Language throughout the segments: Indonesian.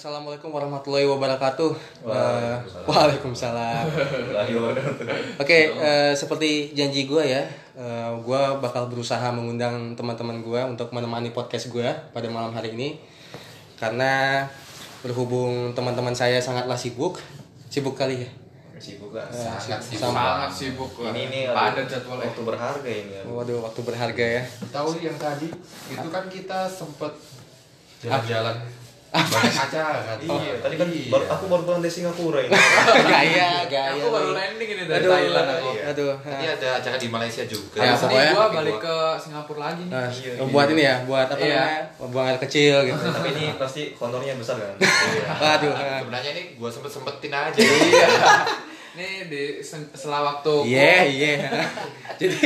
assalamualaikum warahmatullahi wabarakatuh. Eh, Waalaikumsalam. Oke, eh, seperti janji gue ya, gue bakal berusaha mengundang teman-teman gue untuk menemani podcast gue pada malam hari ini. Karena berhubung teman-teman saya sangatlah sibuk, sibuk kali ya. sibuk lah Eh, sangat si- sibuk sangat sibuk ini nih padat aduh, jadwalnya waktu berharga ini aduh. Waduh, waktu berharga ya. tahu yang tadi itu kan kita sempet jalan-jalan banyak acara kan iya tadi kan Iya. baru, aku baru pulang dari Singapura ini gaya, gaya. aku baru landing ini dari Aduh, Thailand aku iya. Aduh. Tadi ada acara di Malaysia juga Ya, pokoknya- ini gua balik gua- ke Singapura lagi nih Nah, Iya, buat ini ya, buat apa Iya. namanya? Buang air kecil gitu. tapi ini pasti honornya besar kan Waduh. eh. sebenarnya ini gua sempet sempetin aja iya ini di sela waktu Iya, iya. jadi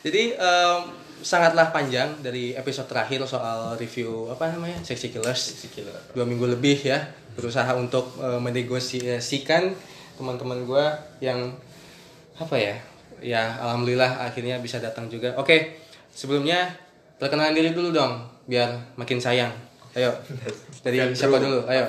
jadi em, sangatlah panjang dari episode terakhir soal review apa namanya? Sexy Killers. Dua minggu lebih ya berusaha untuk eh, menegosiasikan teman-teman gue yang apa ya? Ya alhamdulillah akhirnya bisa datang juga. Oke, sebelumnya perkenalan diri dulu dong biar makin sayang. Ayo. Dari siapa dulu? Ayo.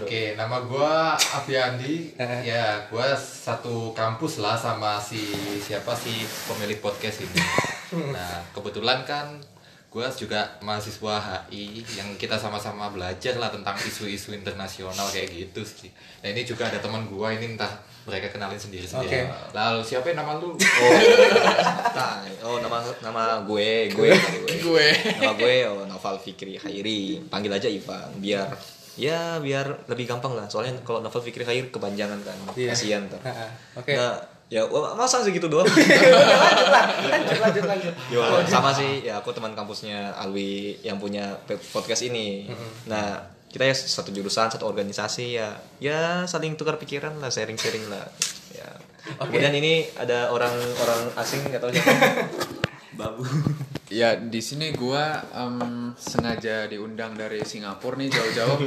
Oke, nama gua Aviandi. Eh. ya, gua satu kampus lah sama si siapa sih pemilik podcast ini. Nah, kebetulan kan gua juga mahasiswa HI yang kita sama-sama belajar lah tentang isu-isu internasional kayak gitu sih. Nah, ini juga ada teman gua ini entah mereka kenalin sendiri-sendiri. Oke. Lalu siapa yang nama lu? oh nah, oh nama nama gue gue gue gue. nama gue oh Noval Fikri Khairi panggil aja Ivan biar ya biar lebih gampang lah soalnya kalau Noval Fikri Khairi kepanjangan kan Iya. kasihan tuh. Oke. Nah, ya masa segitu doang lanjut lanjut lanjut. Yo, sama sih ya aku teman kampusnya Alwi yang punya podcast ini. Nah, kita ya satu jurusan, satu organisasi ya. Ya saling tukar pikiran lah, sharing-sharing lah. Ya. Kemudian ini ada orang-orang asing nggak tahu siapa. Babu. Ya di sini gua em, sengaja diundang dari Singapura nih jauh-jauh.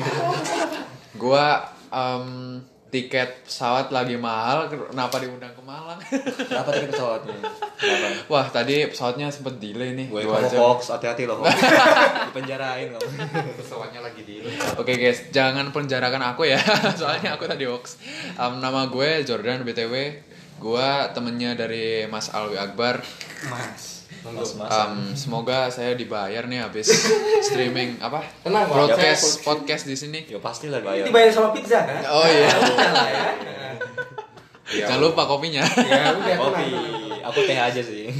gua em, tiket pesawat lagi mahal, kenapa diundang ke Malang? Kenapa tadi pesawatnya? Kenapa? Wah tadi pesawatnya sempet delay nih Gue kamu hoax, hati-hati loh. Dipenjarain kamu. Pesawatnya lagi di Oke guys, jangan penjarakan aku ya, soalnya aku tadi hoax. Em, nama gue Jordan btw, gua temennya dari Mas Alwi Akbar. Mas. Em, semoga saya dibayar nih habis streaming apa? Tenang. Broadcast podcast di sini. Ya pastilah bayar. Dibayar sama pizza kan? Oh iya. ya. Jangan lupa kopinya. Ya udah Kopi. Aku teh aja sih.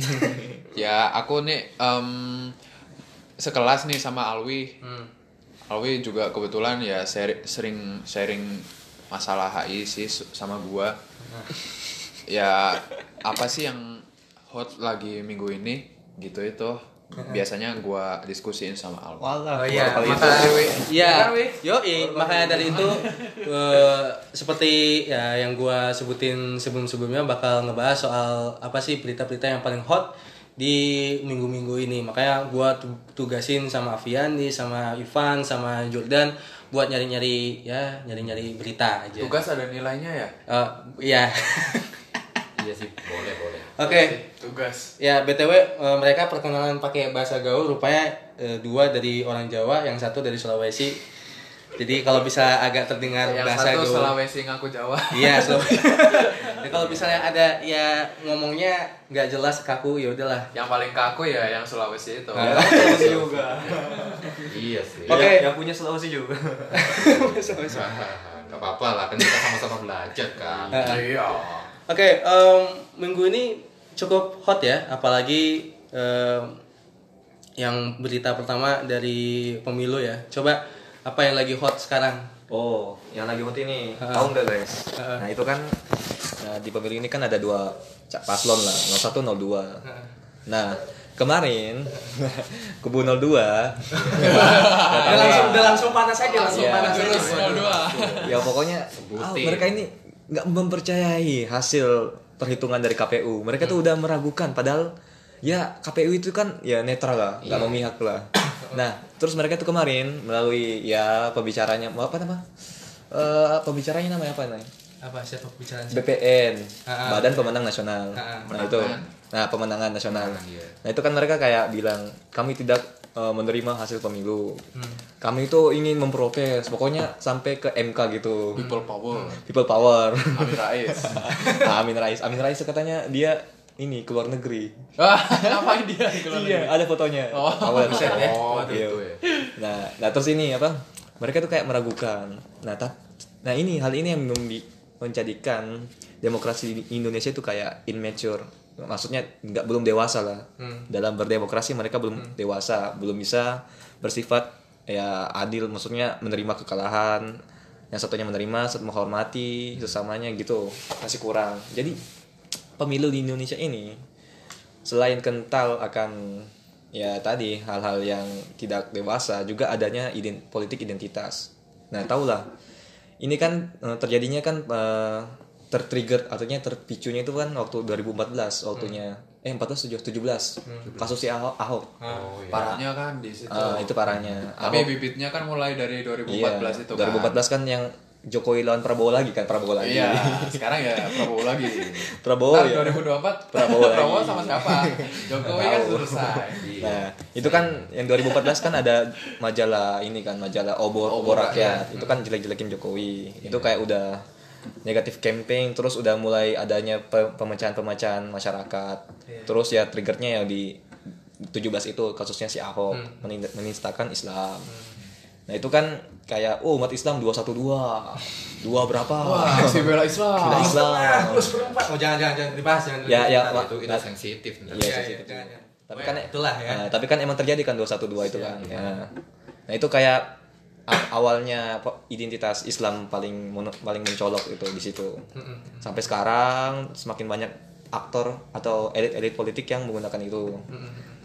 ya aku nih em, sekelas nih sama Alwi. Hmm. Alwi juga kebetulan ya seri- sering sharing masalah HI sih sama gua. Ya apa sih yang hot lagi minggu ini gitu itu. Biasanya gua diskusiin sama Alwi. Walah. Oh iya, kali itu. maka iya, Kan, Wi? yo makanya dari itu eh, seperti ya yang gua sebutin sebelum-sebelumnya bakal ngebahas soal apa sih berita-berita yang paling hot di minggu-minggu ini. Makanya gua tu- tugasin sama Aviandi, sama Ivan, sama Jordan buat nyari-nyari ya, nyari-nyari berita aja. Tugas ada nilainya ya? Eh, iya. Iya sih, boleh, boleh. Oke. Tugas. Ya, BTW eh, mereka perkenalan pakai bahasa gaul rupanya eh, dua dari orang Jawa, yang satu dari Sulawesi. Jadi kalau bisa agak terdengar Yang bahasa satu gaul. Sulawesi ngaku Jawa. Iya, Sulawesi. Jadi kalau misalnya ada ya ngomongnya nggak jelas kaku ya udahlah. Yang paling kaku ya yang Sulawesi itu. Nah. Sulawesi juga. Iya sih. Oke. Yang- Yang punya Sulawesi juga. Gak apa-apa lah, kan kita sama-sama belajar kan. Iya. Oke, em, minggu ini cukup hot ya, apalagi em, yang berita pertama dari pemilu ya. Coba apa yang lagi hot sekarang? Oh, yang lagi hot ini Ha. tahu nggak guys? Ha. Nah itu kan nah, di pemilu ini kan ada dua paslon lah, 01 02. Nah kemarin kubu 02 Udah langsung udah langsung panas aja, langsung Iya. panas Terus aja. dua. ya pokoknya Sebutin. ah, mereka ini nggak mempercayai hasil perhitungan dari KPU. Mereka tuh udah meragukan padahal ya KPU itu kan ya netral lah, nggak memihak lah. Nah terus mereka tuh kemarin melalui ya pembicaranya apa nama Eh, pembicaranya namanya apa namanya apa siapa bicara BPN Ah, ah. Badan Pemenang Nasional Ah, ah. nah itu nah pemenangan nasional iya. nah itu kan mereka kayak bilang kami tidak eh, menerima hasil pemilu Hmm. kami itu ingin memprotes pokoknya sampai ke MK gitu People power. people power Amin Rais. Amin Rais Amin Rais katanya dia ini keluar negeri Wah, ngapain dia di keluar iya ada fotonya Oh, Awal buset ya. Oh, Iya. ya. Nah, nah terus ini apa? Mereka tuh kayak meragukan. Nah, ta- nah ini hal ini yang menjadikan demokrasi di Indonesia itu kayak immature. Maksudnya nggak belum dewasa lah. Dalam berdemokrasi mereka belum dewasa, belum bisa bersifat ya adil. Maksudnya menerima kekalahan. Yang satunya menerima, satu menghormati sesamanya gitu. Masih kurang. Jadi pemilu di Indonesia ini selain kental akan ya tadi hal-hal yang tidak dewasa juga adanya ident politik identitas. Nah, tahulah ini kan eh, terjadinya kan eh, tertrigger artinya terpicunya itu kan waktu 2014 waktunya eh 14 17 17 kasus si Ahok, Ahok. Oh iya. Parahnya kan di situ. Eh, itu parahnya. Tapi Ahok, bibitnya kan mulai dari 2014 iya, itu kan. 2014 kan yang Jokowi lawan Prabowo lagi kan Prabowo lagi. Iya, sekarang ya Prabowo lagi. Prabowo Ntar ya. 2024 Prabowo lagi. Prabowo sama siapa? Jokowi kan selesai. Nah, itu kan yang 2014 kan ada majalah ini kan, majalah Obor Obor Rakyat. Itu kan jelek-jelekin Jokowi. Itu kayak udah negatif campaign terus udah mulai adanya pe- pemecahan-pemecahan masyarakat. Terus ya triggernya ya di 17 itu kasusnya si Ahok menin- menistakan Islam. Nah, itu kan kayak oh umat Islam 212. Dua berapa? Wah, si bela Islam. Bela Islam. Terus berempat. Oh jangan jangan jangan dibahas jangan. Ya, ya. Wak. itu itu sensitif. Iya, Iya, sensitif. iya, jangan, jangan. Tapi kan itulah ya. Nah, tapi kan emang terjadi kan 212 itu kan. Nah, nah itu kayak awalnya identitas Islam paling paling mencolok itu di situ. Sampai sekarang semakin banyak aktor atau elit-elit politik yang menggunakan itu.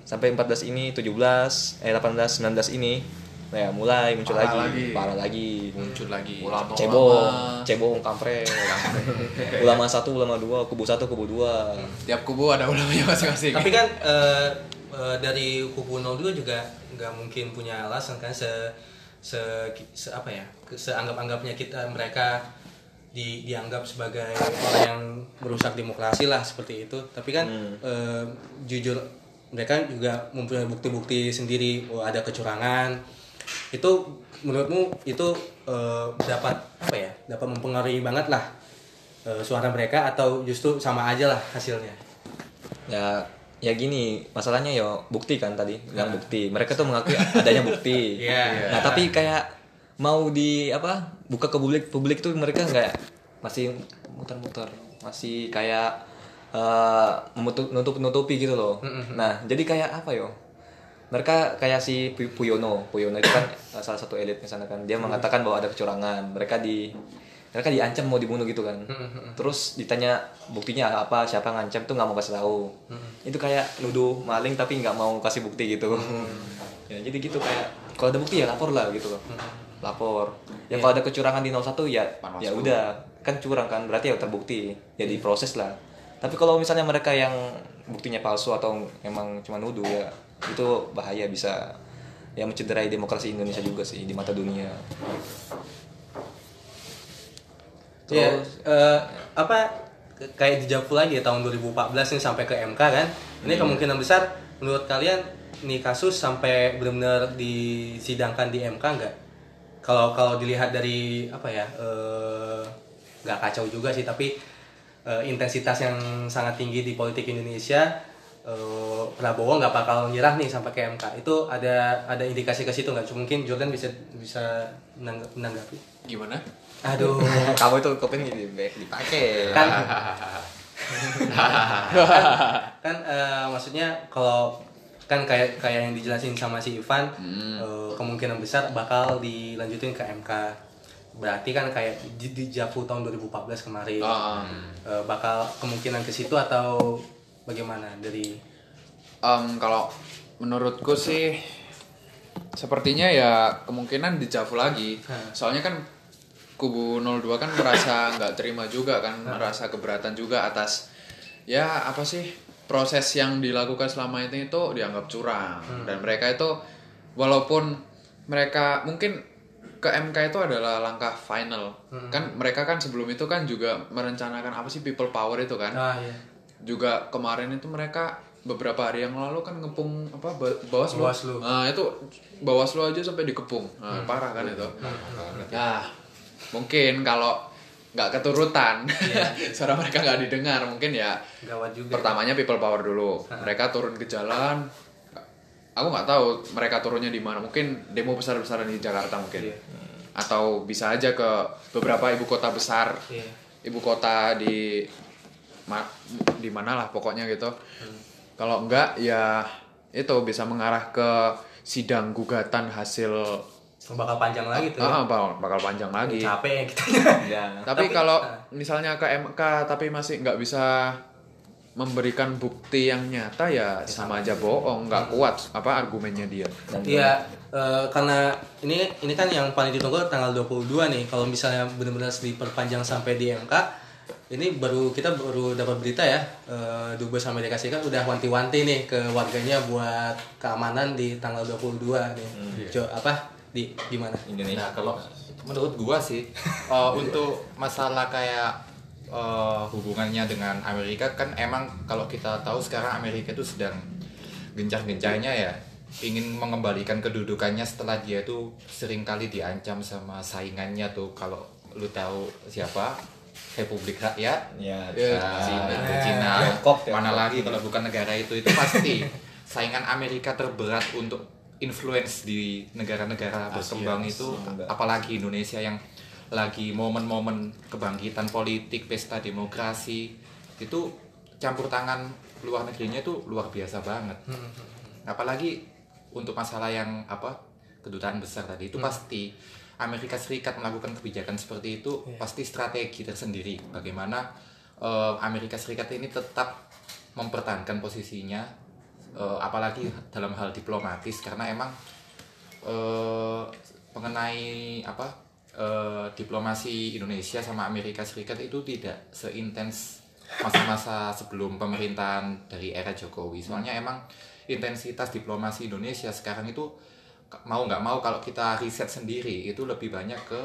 Sampai 14 ini, 17, eh 18, 19 ini nah ya mulai muncul Parah lagi, lagi. parah lagi. Muncul lagi. Cebong, cebong kampret. ulama satu, ulama dua, kubu satu, kubu dua. Tiap kubu ada ulamanya masing-masing. Tapi kan eh, eh, dari kubu 02 juga nggak mungkin punya alasan kan se se, se apa ya ke- seanggap-anggapnya kita mereka di, dianggap sebagai orang yang merusak demokrasi lah seperti itu. Tapi kan eh, jujur mereka juga mempunyai bukti-bukti sendiri oh, ada kecurangan. Itu menurutmu itu eh, dapat apa ya? Dapat mempengaruhi banget lah eh, suara mereka atau justru sama aja lah hasilnya. ya ya gini masalahnya ya bukti kan tadi bilang bukti. Mereka tuh mengakui adanya bukti. Iya. nah tapi kayak mau di apa buka ke publik publik tuh mereka nggak masih muter-muter masih kayak eh menutup nutup nutupi gitu loh. Nah jadi kayak apa yo? Mereka kayak si Pu- Puyono. Puyono itu kan eh, salah satu elit di sana kan. Dia mengatakan bahwa ada kecurangan. Mereka di mereka diancam mau dibunuh gitu kan. Terus ditanya buktinya apa? Siapa ngancam? Tuh nggak mau kasih tahu. Itu kayak nuduh maling tapi nggak mau kasih bukti gitu. Ya jadi gitu kayak kalau ada bukti ya lapor lah gitu loh. Lapor. Ya kalau ada kecurangan di 01 ya ya udah. Kan curang kan berarti ya terbukti. Ya diproses lah. Tapi kalau misalnya mereka yang buktinya palsu atau emang cuma nuduh ya itu bahaya bisa. Ya mencederai demokrasi Indonesia juga sih di mata dunia Ya, Terus eh, apa kayak dijawab lagi ya tahun 2014 ini sampai ke MK kan. Ini kemungkinan besar menurut kalian nih kasus sampai benar-benar disidangkan di MK nggak? Kalau kalau dilihat dari apa ya eh, nggak kacau juga sih tapi eh, intensitas yang sangat tinggi di politik Indonesia eh, Prabowo nggak bakal nyerah nih sampai ke MK itu ada ada indikasi ke situ nggak? Mungkin Jordan bisa bisa menangg- menanggapi. Gimana? Aduh. kamu itu kopin dipakai kan kan eh, maksudnya kalau kan kayak kayak yang dijelasin sama si Ivan eh, kemungkinan besar bakal dilanjutin ke MK berarti kan kayak di, di Javu tahun 2014 kemarin Ah. Eh, bakal kemungkinan ke situ atau bagaimana dari Em, kalau menurutku sih sepertinya ya kemungkinan dijawab lagi. Soalnya kan kubu 02 kan merasa nggak terima juga kan, merasa keberatan juga atas ya apa sih proses yang dilakukan selama itu itu dianggap curang. Dan mereka itu walaupun mereka mungkin ke MK itu adalah langkah final. Kan mereka kan sebelum itu kan juga merencanakan apa sih people power itu kan. Ah iya. Juga kemarin itu mereka beberapa hari yang lalu kan ngepung apa Ba- Bawaslu. Bawaslu. Nah, itu Bawaslu aja sampai dikepung. Nah, parah kan itu. Nah, mungkin kalau nggak keturutan suara mereka nggak didengar mungkin ya gawat juga pertamanya people power dulu. Mereka turun ke jalan aku nggak tahu mereka turunnya di mana. Mungkin demo besar besaran di Jakarta mungkin. Iya. atau bisa aja ke beberapa ibu kota besar. Iya. ibu kota di ma- di mana lah pokoknya gitu. Kalau enggak ya itu bisa mengarah ke sidang gugatan hasil bakal panjang lagi tuh Ah, bakal, bakal panjang lagi capek ya kita Ya. tapi, Tapi- kalau ah. misalnya ke MK tapi masih nggak bisa memberikan bukti yang nyata ya sama aja bohong nggak kuat apa argumennya dia Iya, eh, karena ini ini kan yang paling ditunggu tanggal 22 nih. Kalau misalnya benar-benar diperpanjang sampai di MK, ini baru kita baru dapat berita ya. Eh, Dubes Amerika Serikat udah wanti-wanti nih ke warganya buat keamanan di tanggal 22 nih. Jo, apa di gimana? Indonesia. Nah, kalau menurut gua sih eh, untuk masalah kayak eh, hubungannya dengan Amerika kan emang kalau kita tahu sekarang Amerika itu sedang gencar-gencarnya ya ingin mengembalikan kedudukannya setelah dia itu sering kali diancam sama saingannya tuh kalau lu tahu siapa Republik Rakyat Ya, Ya, Nah, Cina. Cina. Tiongkok, Tiongkok. Mana lagi kalau bukan negara itu itu pasti saingan Amerika terberat untuk influence di negara-negara berkembang itu Enggak. apalagi Indonesia yang lagi momen-momen kebangkitan politik, pesta demokrasi itu campur tangan luar negerinya itu luar biasa banget. Apalagi untuk masalah yang apa kedutaan besar tadi itu pasti Amerika Serikat melakukan kebijakan seperti itu pasti strategi tersendiri bagaimana eh, Amerika Serikat ini tetap mempertahankan posisinya eh, apalagi dalam hal diplomatis karena emang eh, mengenai apa eh, diplomasi Indonesia sama Amerika Serikat itu tidak seintens masa-masa sebelum pemerintahan dari era Jokowi. Soalnya emang intensitas diplomasi Indonesia sekarang itu mau nggak mau kalau kita riset sendiri itu lebih banyak ke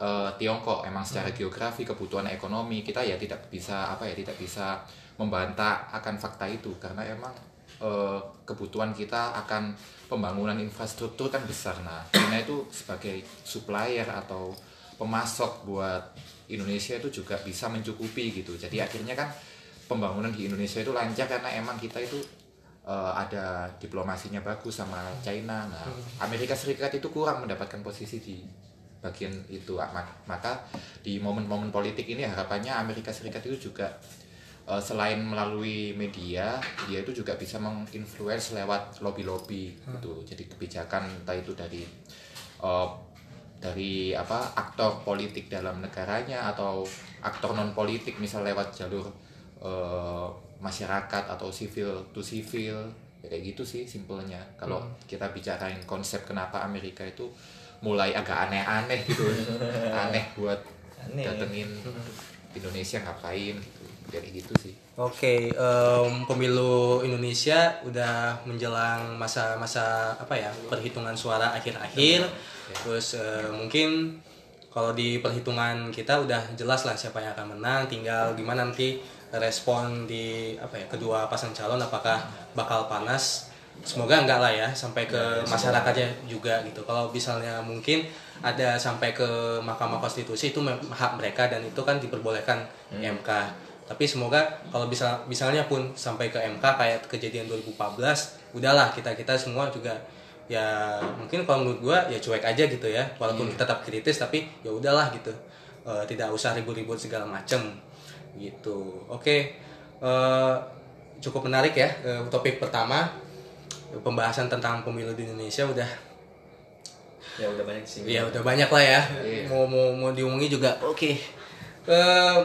eh, Tiongkok. Emang secara geografi kebutuhan ekonomi kita ya tidak bisa apa ya tidak bisa membantah akan fakta itu. Karena emang eh, kebutuhan kita akan pembangunan infrastruktur kan besar nah China itu sebagai supplier atau pemasok buat Indonesia itu juga bisa mencukupi gitu jadi akhirnya kan pembangunan di Indonesia itu lancar karena emang kita itu eh, ada diplomasinya bagus sama China. Nah, Amerika Serikat itu kurang mendapatkan posisi di bagian itu. Mak- Maka di momen-momen politik ini harapannya Amerika Serikat itu juga eh, selain melalui media, dia itu juga bisa menginfluence lewat lobby-lobby gitu. Jadi kebijakan entah itu dari eh, dari apa aktor politik dalam negaranya atau aktor non politik misal lewat jalur eh, masyarakat atau civil to civil ya kayak gitu sih simpelnya. Kalau kita bicarain konsep kenapa Amerika itu mulai agak aneh-aneh gitu. Aneh buat Aneh. datengin Indonesia ngapain gitu kayak gitu sih Oke, em, pemilu Indonesia udah menjelang masa-masa apa ya perhitungan suara akhir-akhir. Terus eh, mungkin kalau di perhitungan kita udah jelas lah siapa yang akan menang. Tinggal gimana nanti respon di apa ya kedua pasang calon apakah bakal panas. Semoga enggak lah ya sampai ke masyarakatnya juga gitu. Kalau misalnya mungkin ada sampai ke Mahkamah Konstitusi itu hak mereka dan itu kan diperbolehkan MK tapi semoga kalau bisa misalnya pun sampai ke MK kayak kejadian 2014 udahlah kita kita semua juga ya mungkin kalau menurut gua ya cuek aja gitu ya walaupun kita tetap kritis tapi ya udahlah gitu Eh, tidak usah ribut-ribut segala macem gitu oke Eh, cukup menarik ya eh, topik pertama pembahasan tentang pemilu di Indonesia udah Ya udah banyak sih. Ya udah banyak lah ya. Mau mau mau diomongin juga. Oke. Eh,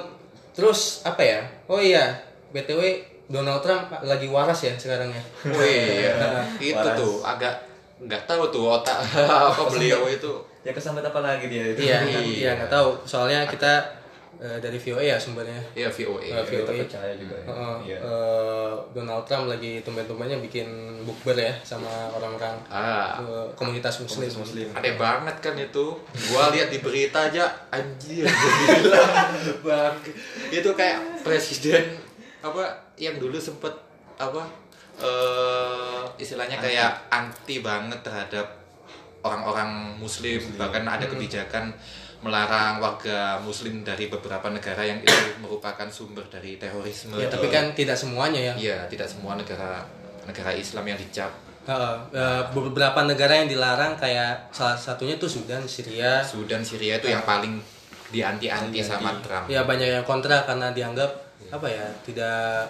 terus apa ya? Oh iya, btw Donald Trump lagi waras ya sekarang ya. oh iya itu Waras. tuh agak nggak tahu tuh otak apa beliau itu Ya kesambet apa lagi dia itu? Iya, Iya. iya nggak tahu. Soalnya kita eh, dari VOA ya sumbernya. Iya VOA. Eh, VOA. percaya juga ya. Heeh, Iya. eh, Donald Trump lagi tumben-tumbennya bikin bukber ya sama orang-orang Ah, eh, komunitas muslim. Muslim. aneh banget kan itu. Gua lihat di berita aja anjir bang. Itu kayak presiden apa yang dulu sempet apa eh istilahnya kayak anti banget terhadap orang-orang muslim, bahkan ada kebijakan melarang warga muslim dari beberapa negara yang itu merupakan sumber dari terorisme. Ya, tapi kan tidak semuanya ya. Iya, tidak semua negara negara Islam yang dicap. Heeh, eh, beberapa negara yang dilarang kayak salah satunya tuh Sudan, Syria. Sudan, Syria itu yang paling dianti-anti sama Trump. Ya banyak yang kontra karena dianggap apa ya tidak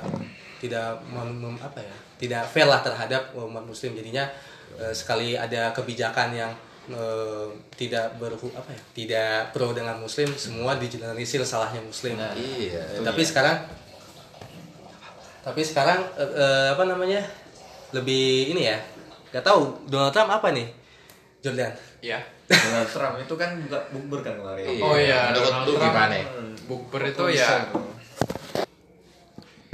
tidak mem- mem- apa ya tidak fair lah terhadap umat muslim jadinya eh, sekali ada kebijakan yang eh, tidak berhu apa ya tidak pro dengan muslim semua dijelaskan salahnya muslim Iya. Eh, tapi sekarang tapi sekarang eh, eh, apa namanya lebih ini ya nggak tahu Donald Trump apa nih Jordan Ya. Donald Trump itu kan juga bukber kan kemarin. Iya. Oh iya, Donald lu Trump. gimana? Bukber itu ya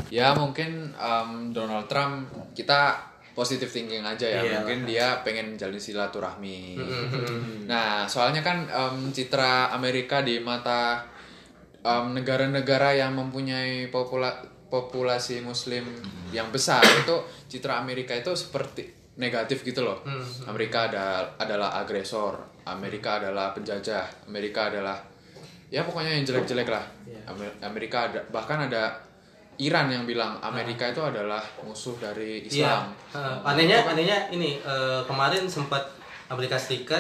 ya mungkin um, Donald Trump kita positive thinking aja ya. Iya. mungkin dia pengen jalin silaturahmi. Nah soalnya kan um, citra Amerika di mata um, negara-negara yang mempunyai popula- populasi Muslim yang besar itu citra Amerika itu seperti negatif gitu loh. Amerika ada adalah agresor Amerika adalah penjajah Amerika adalah ya pokoknya yang jelek-jelek lah. Amer- Amerika ada bahkan ada Iran yang bilang Amerika itu adalah musuh dari Islam. Iya. Eh, anehnya anehnya ini eh, kemarin sempat Amerika Serikat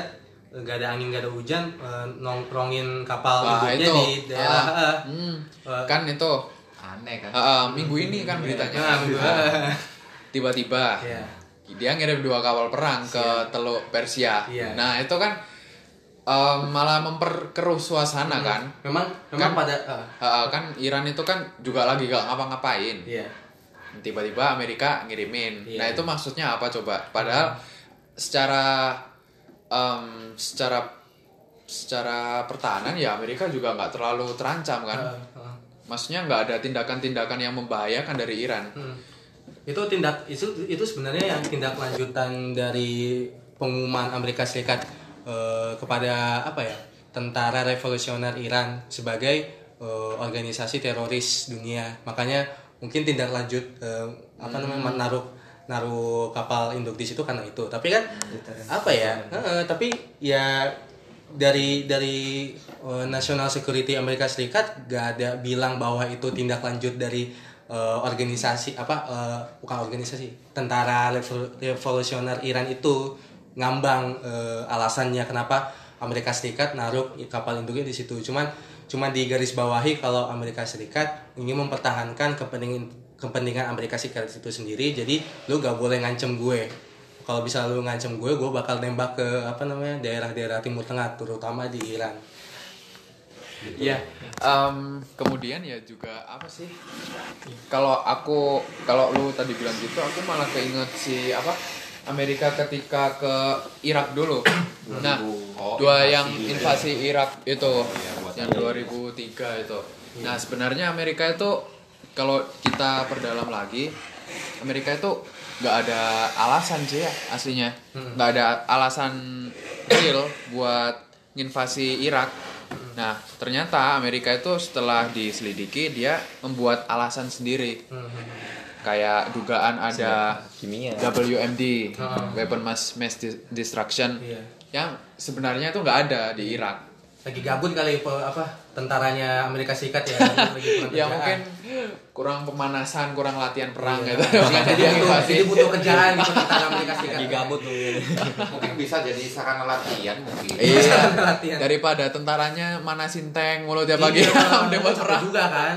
eh, nggak ada angin nggak ada hujan eh, nongkrongin kapal Wah, induknya itu. di daerah Ah, eh, hmm, eh, kan itu Aneh kan? ah, ah, minggu ini kan beritanya Ah, minggu. Ah, tiba-tiba Iya. dia ngirim dua kapal perang ke Teluk Persia. Iya. Nah itu kan em, malah memperkeruh suasana kan. memang memang Kan- pada eh, Ah, ah, kan Iran itu kan juga lagi gak ngapa-ngapain. iya tiba-tiba Amerika ngirimin. Iya. Nah itu maksudnya apa coba? Padahal secara em, secara secara pertahanan ya Amerika juga nggak terlalu terancam kan. Eh, eh. Maksudnya nggak ada tindakan-tindakan yang membahayakan dari Iran. Hmm. itu tindak itu itu sebenarnya yang tindak lanjutan dari pengumuman Amerika Serikat eh, kepada apa ya tentara revolusioner Iran sebagai eh, organisasi teroris dunia. Makanya mungkin tindak lanjut eh, apa namanya naruh naruh kapal induk di situ karena itu. Tapi kan apa ya Heeh, tapi ya dari dari eh, National Security Amerika Serikat gak ada bilang bahwa itu tindak lanjut dari eh, organisasi apa eh, bukan organisasi tentara Revol- revolusioner Iran itu ngambang eh, alasannya kenapa Amerika Serikat naruh kapal induknya di situ cuman cuman di garis bawahi kalau Amerika Serikat ingin mempertahankan kepentingan kepentingan Amerika Serikat itu sendiri jadi lu gak boleh ngancem gue kalau bisa lu ngancem gue gue bakal nembak ke apa namanya daerah-daerah timur tengah terutama di Iran Ya, em, kemudian ya juga apa sih? Kalau aku, kalau lu tadi bilang gitu, aku malah keinget si apa? Amerika ketika ke Irak dulu. Nah, Oh, dua invasi yang gitu ya. invasi Irak itu, buat yang 2003 itu. Nah, sebenarnya Amerika itu kalau kita perdalam lagi, Amerika itu nggak ada alasan sih ya aslinya, nggak ada alasan real buat nginvasi Irak. Nah, ternyata Amerika itu setelah diselidiki dia membuat alasan sendiri. Kayak dugaan ada Kimia. WMD, Ah. Weapon Mass Mass Destruction, Iya. yang sebenarnya itu nggak ada di Irak. lagi gabut kali apa tentaranya Amerika Serikat ya Ya mungkin kurang pemanasan, kurang latihan perang Iya. gitu. jadi, Makanya jadi butuh, jadi butuh kerjaan gitu tentara Amerika Serikat Lagi gabut tuh. Mungkin bisa jadi sarana latihan mungkin. Iya. Latihan. Daripada tentaranya manasin tank mulu tiap pagi Iya, udah buat perang. juga kan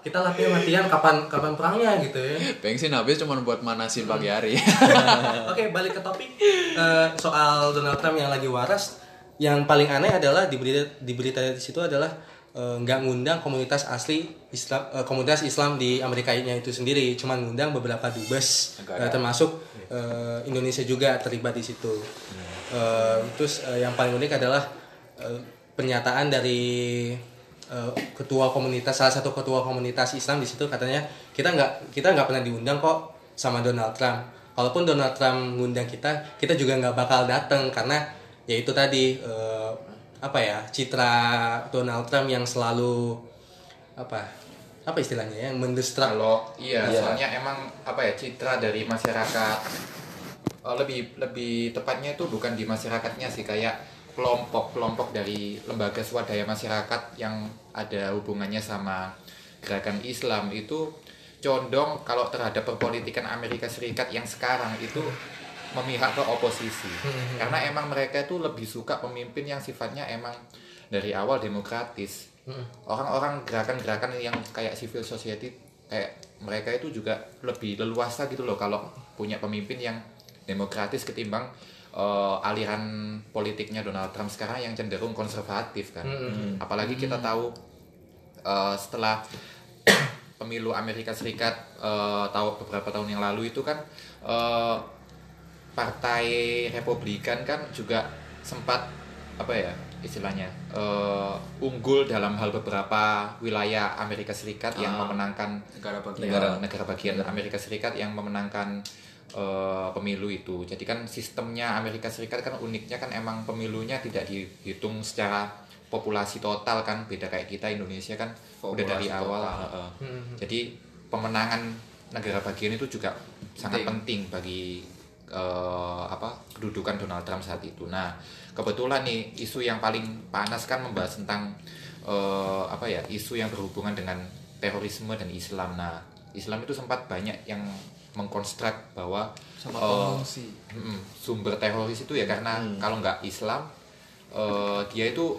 kita latihan latihan kapan kapan perangnya gitu ya Bensin habis cuma buat manasin pagi hari. Oke, balik ke topik Eh, soal Donald Trump yang lagi waras. Yang paling aneh adalah di berita di berita di situ adalah eh, nggak ngundang komunitas asli Islam eh, komunitas Islam di Amerika-nya itu sendiri, cuma ngundang beberapa dubes Negara. eh, termasuk eh, Indonesia juga terlibat di situ. Eh, terus eh, yang paling unik adalah eh, pernyataan dari eh, ketua komunitas salah satu ketua komunitas Islam di situ katanya kita nggak kita nggak pernah diundang kok sama Donald Trump. Kalaupun Donald Trump ngundang kita, kita juga nggak bakal datang karena ya itu tadi eh, apa ya citra Donald Trump yang selalu apa apa istilahnya ya, yang mendestruk Kalau iya, Iya. soalnya emang apa ya citra dari masyarakat eh, lebih lebih tepatnya itu bukan di masyarakatnya sih kayak kelompok-kelompok dari lembaga swadaya masyarakat yang ada hubungannya sama gerakan Islam itu condong kalau terhadap perpolitikan Amerika Serikat yang sekarang itu memihak ke oposisi. Karena emang mereka itu lebih suka pemimpin yang sifatnya emang dari awal demokratis. Orang-orang gerakan-gerakan yang kayak civil society kayak mereka itu juga lebih leluasa gitu loh kalau punya pemimpin yang demokratis ketimbang eh, aliran politiknya Donald Trump sekarang yang cenderung konservatif kan. Apalagi kita tahu eh, setelah pemilu Amerika Serikat eh, tahu beberapa tahun yang lalu itu kan eh, partai Republikan kan juga sempat apa ya istilahnya eh, unggul dalam hal beberapa wilayah Amerika Serikat yang Ah. memenangkan negara bagian negara negara bagian Amerika Serikat yang memenangkan eh, pemilu itu. Jadi kan sistemnya Amerika Serikat kan uniknya kan emang pemilunya tidak dihitung secara populasi total kan beda kayak kita Indonesia kan udah dari Populasi awal. total. heeh. Jadi pemenangan negara bagian itu juga sangat penting bagi eh, apa kedudukan Donald Trump saat itu. Nah kebetulan nih isu yang paling panas kan membahas tentang eh, apa ya isu yang berhubungan dengan terorisme dan Islam. Nah Islam itu sempat banyak yang mengkonstruk bahwa sama Mm-mm. sumber teroris itu ya karena kalau nggak Islam eh, dia itu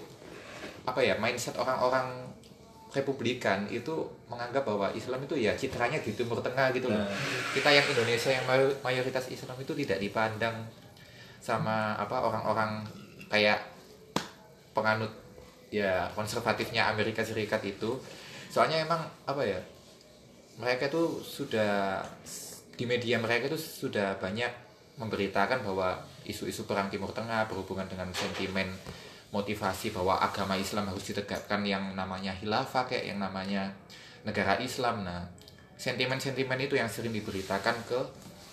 apa ya mindset orang-orang Republikan itu menganggap bahwa Islam itu ya citranya di Timur Tengah gitu loh. Kita yang Indonesia yang mayo- mayoritas Islam itu tidak dipandang sama apa orang-orang kayak penganut ya konservatifnya Amerika Serikat itu. Soalnya emang apa ya? Mereka itu sudah di media mereka itu sudah banyak memberitakan bahwa isu-isu perang Timur Tengah berhubungan dengan sentimen motivasi bahwa agama Islam harus ditegakkan yang namanya khilafah kayak yang namanya negara Islam. Nah, sentimen-sentimen itu yang sering diberitakan ke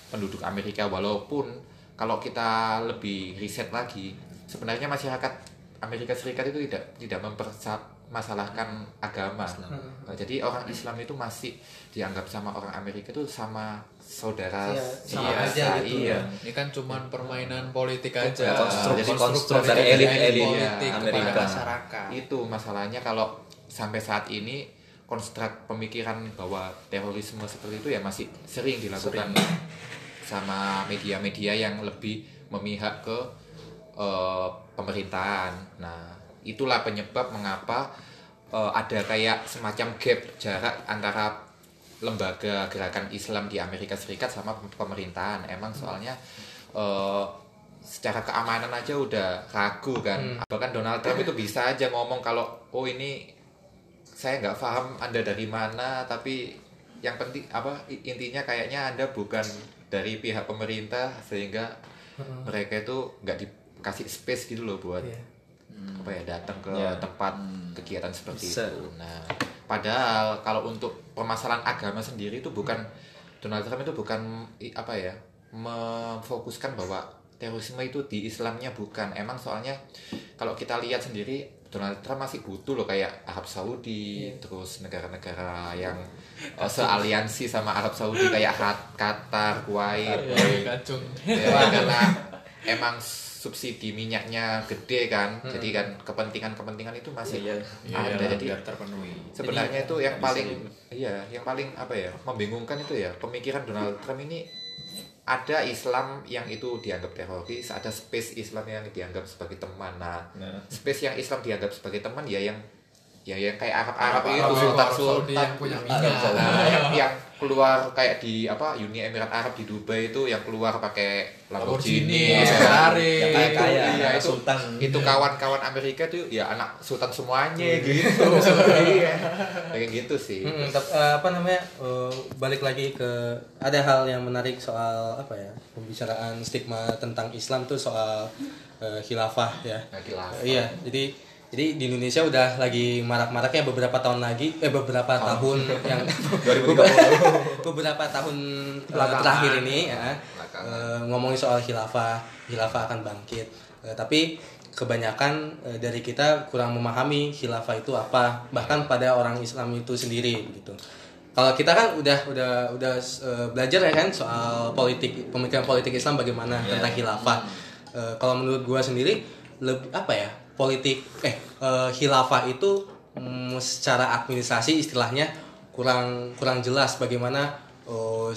penduduk Amerika walaupun kalau kita lebih riset lagi sebenarnya masyarakat Amerika Serikat itu tidak tidak mempermasalahkan agama. Nah, jadi orang Islam itu masih dianggap sama orang Amerika itu sama saudara Iya, sama biasa. aja gitu. Iya. ini kan cuman permainan politik aja konstruk- jadi konstruk politik dari elit-elit politik Amerika. masyarakat Itu masalahnya kalau sampai saat ini konstruk pemikiran bahwa terorisme seperti itu ya masih sering dilakukan sama media-media yang lebih memihak ke eh, pemerintahan. Nah, itulah penyebab mengapa eh, ada kayak semacam gap jarak antara lembaga gerakan Islam di Amerika Serikat sama pemerintahan. Emang soalnya eh, secara keamanan aja udah ragu kan. Bahkan Donald Trump itu bisa aja ngomong kalau oh ini saya nggak paham Anda dari mana, tapi yang penting apa intinya kayaknya Anda bukan dari pihak pemerintah sehingga mereka itu nggak dikasih space gitu loh buat Iya. Apa ya datang ke Ya. tempat kegiatan seperti Bisa. itu. Nah, padahal kalau untuk permasalahan agama sendiri itu bukan Donald Trump itu bukan apa ya memfokuskan bahwa terorisme itu di Islamnya bukan. Emang soalnya kalau kita lihat sendiri Donald Trump masih butuh loh kayak Arab Saudi, terus negara-negara yang uh, sealiansi sama Arab Saudi kayak Qatar, Kuwait, ya, karena emang subsidi minyaknya gede kan. Jadi kan kepentingan-kepentingan itu masih Iya. ada. Iya, jadi terpenuhi. sebenarnya itu yang paling iya yang paling apa ya membingungkan itu ya pemikiran Donald Trump ini ada Islam yang itu dianggap teroris ada space Islam yang dianggap sebagai teman. Nah Nah. space yang Islam dianggap sebagai teman ya yang ya yang kayak Arab Arab Arab- itu Arab- sultan sultan yang punya minyak. nah, yang, yang keluar kayak di apa Uni Emirat Arab di Dubai itu yang keluar pakai Lamborghini, Lamborghini, Ferrari. yang kaya-kaya Iya, anak itu- sultan. itu kawan-kawan Amerika tuh ya anak sultan semuanya gitu. Iya. Kayak gitu sih. Mm-mm, tep- eh, apa namanya eh, balik lagi ke ada hal yang menarik soal apa ya pembicaraan stigma tentang Islam tuh soal eh, khilafah ya. Nah, khilafah. iya jadi Jadi di Indonesia udah lagi marak-maraknya beberapa tahun lagi, eh beberapa tahun yang 2030. beberapa tahun eh, Belakangan. terakhir ini ya eh, ngomongin soal khilafah, khilafah akan bangkit. Eh, tapi kebanyakan eh, dari kita kurang memahami khilafah itu apa, bahkan pada orang Islam itu sendiri begitu. Kalau kita kan udah udah udah eh, belajar ya kan soal politik pemikiran politik Islam bagaimana tentang khilafah. Eh, kalau menurut gua sendiri lebih apa ya politik eh eh, khilafah itu mm, secara administrasi istilahnya kurang kurang jelas bagaimana eh,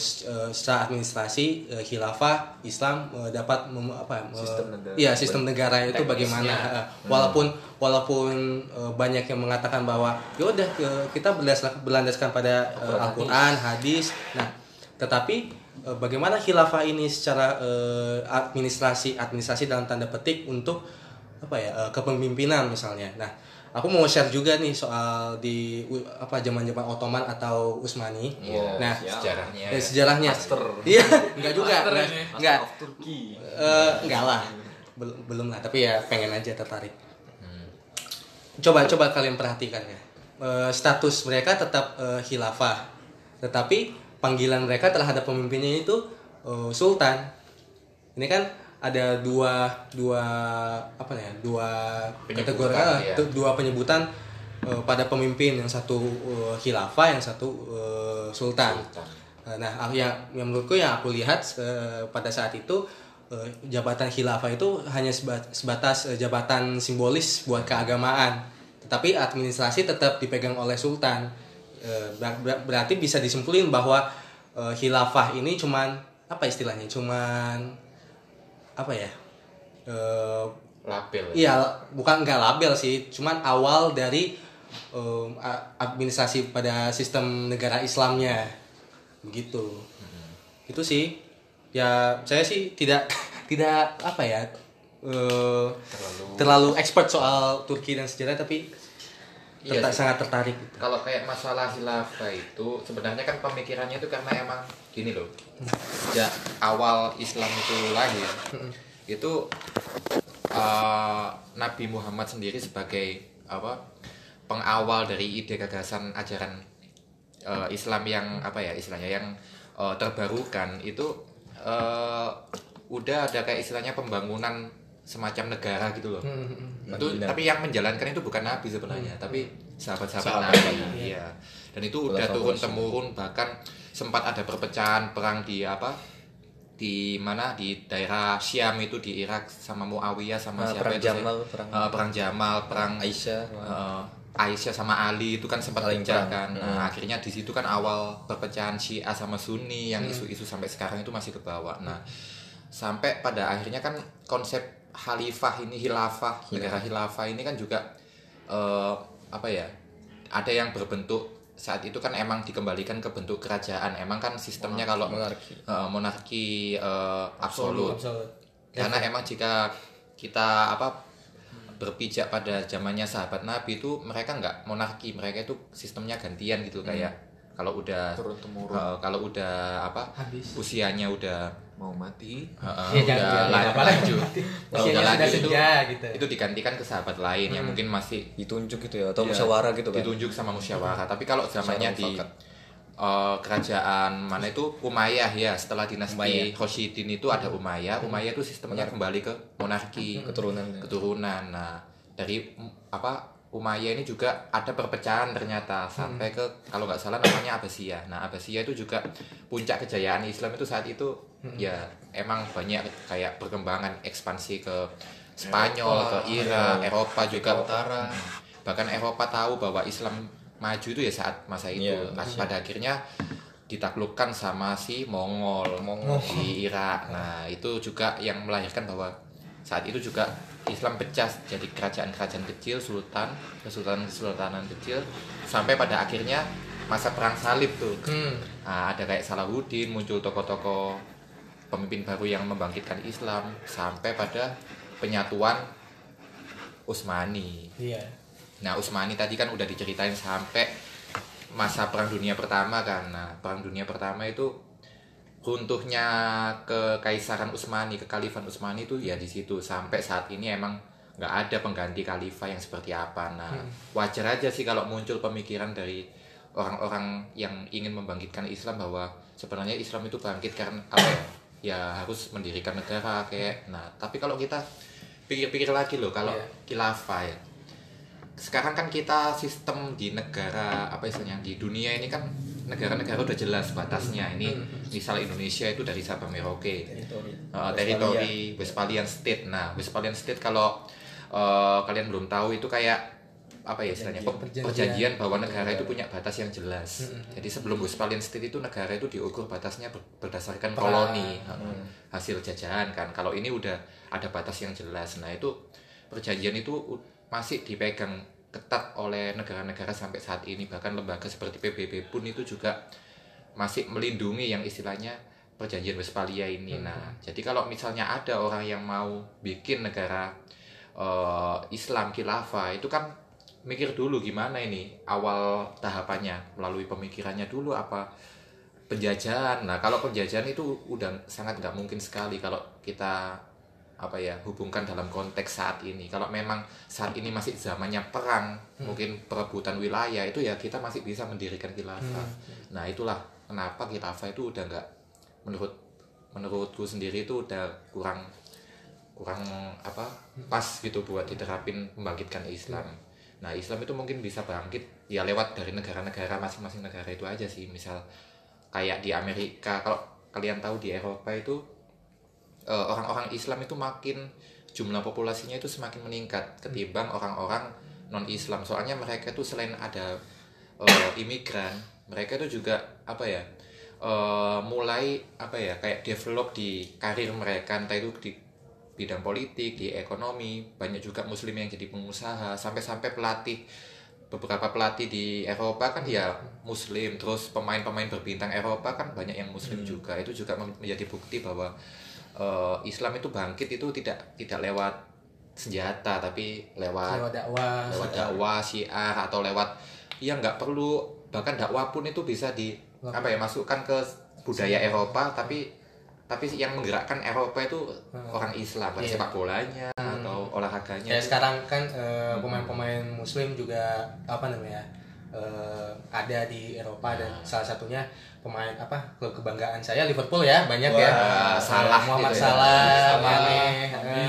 secara administrasi eh, khilafah Islam dapat mem- apa ya, Sistem negara. iya sistem negara itu bagaimana Eh, walaupun walaupun banyak yang mengatakan bahwa ya udah ke- kita berlandaskan berlandaskan pada eh, Al-Qur'an hadis. Nah tetapi bagaimana khilafah ini secara eh, administrasi administrasi dalam tanda petik untuk apa ya eh, kepemimpinan misalnya. Nah aku mau share juga nih soal di apa zaman-zaman Ottoman atau Utsmani. Iya, nah sejarahnya. eh, sejarahnya. Master. iya enggak juga Master enggak, ini. enggak. Of Turkey. Eh, enggak lah. Belum belum lah tapi ya pengen aja tertarik. Coba coba kalian perhatikan ya. Eh, status mereka tetap eh, khilafah. Tetapi panggilan mereka terhadap pemimpinnya itu eh, sultan. Ini kan ada dua dua apa ya dua kategori ah, ya. dua penyebutan eh, pada pemimpin yang satu eh, khilafah yang satu eh, sultan Nah, aku yang, yang menurutku yang aku lihat eh, pada saat itu eh, jabatan khilafah itu hanya seba- sebatas eh, jabatan simbolis buat keagamaan, tetapi administrasi tetap dipegang oleh sultan. Eh, ber- ber- berarti bisa disimpulin bahwa eh, khilafah ini cuman apa istilahnya? Cuman apa ya? Eh, Label. Iya, bukan nggak label sih, cuman awal dari um, administrasi pada sistem negara Islamnya, begitu. Itu sih, ya saya sih tidak tidak apa ya eh, Terlalu terlalu expert soal Turki dan sejarah, tapi Iya terta- sangat tertarik. kalau kayak masalah khilafah itu sebenarnya kan pemikirannya itu karena emang gini loh. Ya awal Islam itu lahir itu uh, Nabi Muhammad sendiri sebagai apa pengawal dari ide gagasan ajaran uh, Islam yang apa ya istilahnya yang uh, terbarukan itu uh, udah ada kayak istilahnya pembangunan semacam negara gitu loh. Itu tapi yang menjalankan itu bukan nabi sebenarnya tapi sahabat-sahabat nabi. iya. Dan itu udah turun temurun bahkan sempat ada perpecahan perang di apa? Di mana? Di daerah Syam itu di Irak sama Muawiyah sama Ah, siapa perang itu sih? Jamal, perang- Eh, perang Jamal perang Aisyah. eh, Aisyah sama Ali itu kan sempat pecah perang. kan. Nah, akhirnya di situ kan awal perpecahan Syiah sama Sunni yang isu-isu sampai sekarang itu masih ke bawah nah sampai pada akhirnya kan konsep khalifah ini hilafah negara hilafah ini kan juga eh, apa ya ada yang berbentuk saat itu kan emang dikembalikan ke bentuk kerajaan. Emang kan sistemnya kalau monarki. eh, monarki eh, absolut karena emang jika kita apa berpijak pada zamannya sahabat Nabi itu mereka nggak monarki mereka itu sistemnya gantian gitu kayak kalau udah eh, kalau udah apa Habis. usianya udah Mau mati. eh, Ya, udah lagi. lanjut kalau udah lanjut itu gitu. itu digantikan ke sahabat lain yang mungkin masih Ditunjuk gitu ya atau Iya, musyawarah gitu kan. ditunjuk sama musyawarah tapi kalau zamannya di eh, kerajaan mana itu Umayyah ya setelah dinasti Umayyah. Hoshidin itu ada Umayyah Umayyah itu sistemnya kembali ke monarki Keturunan. ya. keturunan nah dari apa Umayyah ini juga ada perpecahan ternyata sampai ke kalau nggak salah namanya Abbasiyah nah Abbasiyah itu juga puncak kejayaan Islam itu saat itu ya emang banyak kayak perkembangan ekspansi ke Spanyol ke Irak Eropa juga. Utara. Hmm. bahkan Eropa tahu bahwa Islam maju itu ya saat masa itu. Iya, Nah, pada akhirnya ditaklukkan sama si Mongol, di Irak. Nah itu juga yang melahirkan bahwa saat itu juga Islam pecah jadi kerajaan-kerajaan kecil sultan kesultanan-kesultanan kecil sampai pada akhirnya masa perang salib tuh Hmm. Nah, ada kayak Salahuddin muncul tokoh-tokoh pemimpin baru yang membangkitkan Islam sampai pada penyatuan Utsmani Iya. Nah, Utsmani tadi kan udah diceritain sampai masa Perang Dunia Pertama kan. Nah, Perang Dunia Pertama itu runtuhnya kekaisaran Utsmani, kekhalifan Utsmani itu ya di situ sampai saat ini emang nggak ada pengganti khalifah yang seperti apa. Nah, Hmm. wajar aja sih kalau muncul pemikiran dari orang-orang yang ingin membangkitkan Islam bahwa sebenarnya Islam itu bangkit karena apa ya? Ya harus mendirikan negara kayak. Nah, tapi kalau kita pikir-pikir lagi loh kalau Iya. khilafah ya. Sekarang kan kita sistem di negara apa istilahnya di dunia ini kan negara-negara udah jelas batasnya. Ini misal Indonesia itu dari Sabang Merauke. Teritori. Uh, teritori Westphalian State. Nah, Westphalian State kalau uh, kalian belum tahu itu kayak apa ya istilahnya Perjanjian. perjanjian bahwa negara itu punya batas yang jelas. Jadi sebelum Westphalian State itu negara itu diukur batasnya ber- berdasarkan koloni hasil jajahan kan. Kalau ini udah ada batas yang jelas. Nah itu perjanjian itu masih dipegang ketat oleh negara-negara sampai saat ini. Bahkan lembaga seperti PBB pun itu juga masih melindungi yang istilahnya perjanjian Westphalia ini. Nah, jadi kalau misalnya ada orang yang mau bikin negara eh, Islam khilafah itu kan mikir dulu gimana ini awal tahapannya melalui pemikirannya dulu apa penjajahan. Nah, kalau penjajahan itu udah sangat nggak mungkin sekali kalau kita apa ya hubungkan dalam konteks saat ini. Kalau memang saat ini masih zamannya perang, mungkin perebutan wilayah itu ya kita masih bisa mendirikan khilafah. Nah, itulah kenapa khilafah itu udah nggak menurut menurutku sendiri itu udah kurang kurang apa pas gitu buat diterapin membangkitkan Islam. Nah Islam itu mungkin bisa bangkit ya lewat dari negara-negara masing-masing negara itu aja sih. Misal kayak di Amerika kalau kalian tahu di Eropa itu eh, orang-orang Islam itu makin jumlah populasinya itu semakin meningkat ketimbang orang-orang non Islam. Soalnya mereka itu selain ada eh, imigran, mereka itu juga apa ya eh, mulai apa ya kayak develop di karir mereka. Entah itu di bidang politik, di ekonomi, banyak juga muslim yang jadi pengusaha, sampai-sampai pelatih beberapa pelatih di Eropa kan ya muslim, terus pemain-pemain berbintang Eropa kan banyak yang muslim juga. Itu juga menjadi bukti bahwa eh, Islam itu bangkit itu tidak tidak lewat senjata tapi lewat lewat dakwah. lewat dakwah syiar atau lewat ya nggak perlu bahkan dakwah pun itu bisa di apa ya masukkan ke budaya Eropa tapi tapi yang menggerakkan Eropa itu orang Islam Iya. sepak bolanya atau olahraganya kayak sekarang kan eh, pemain-pemain muslim juga apa namanya eh, ada di Eropa dan salah satunya pemain apa klub kebanggaan saya Liverpool ya banyak ya Wah, Salah Muhammad gitu ya. Salah, Salah. Mane,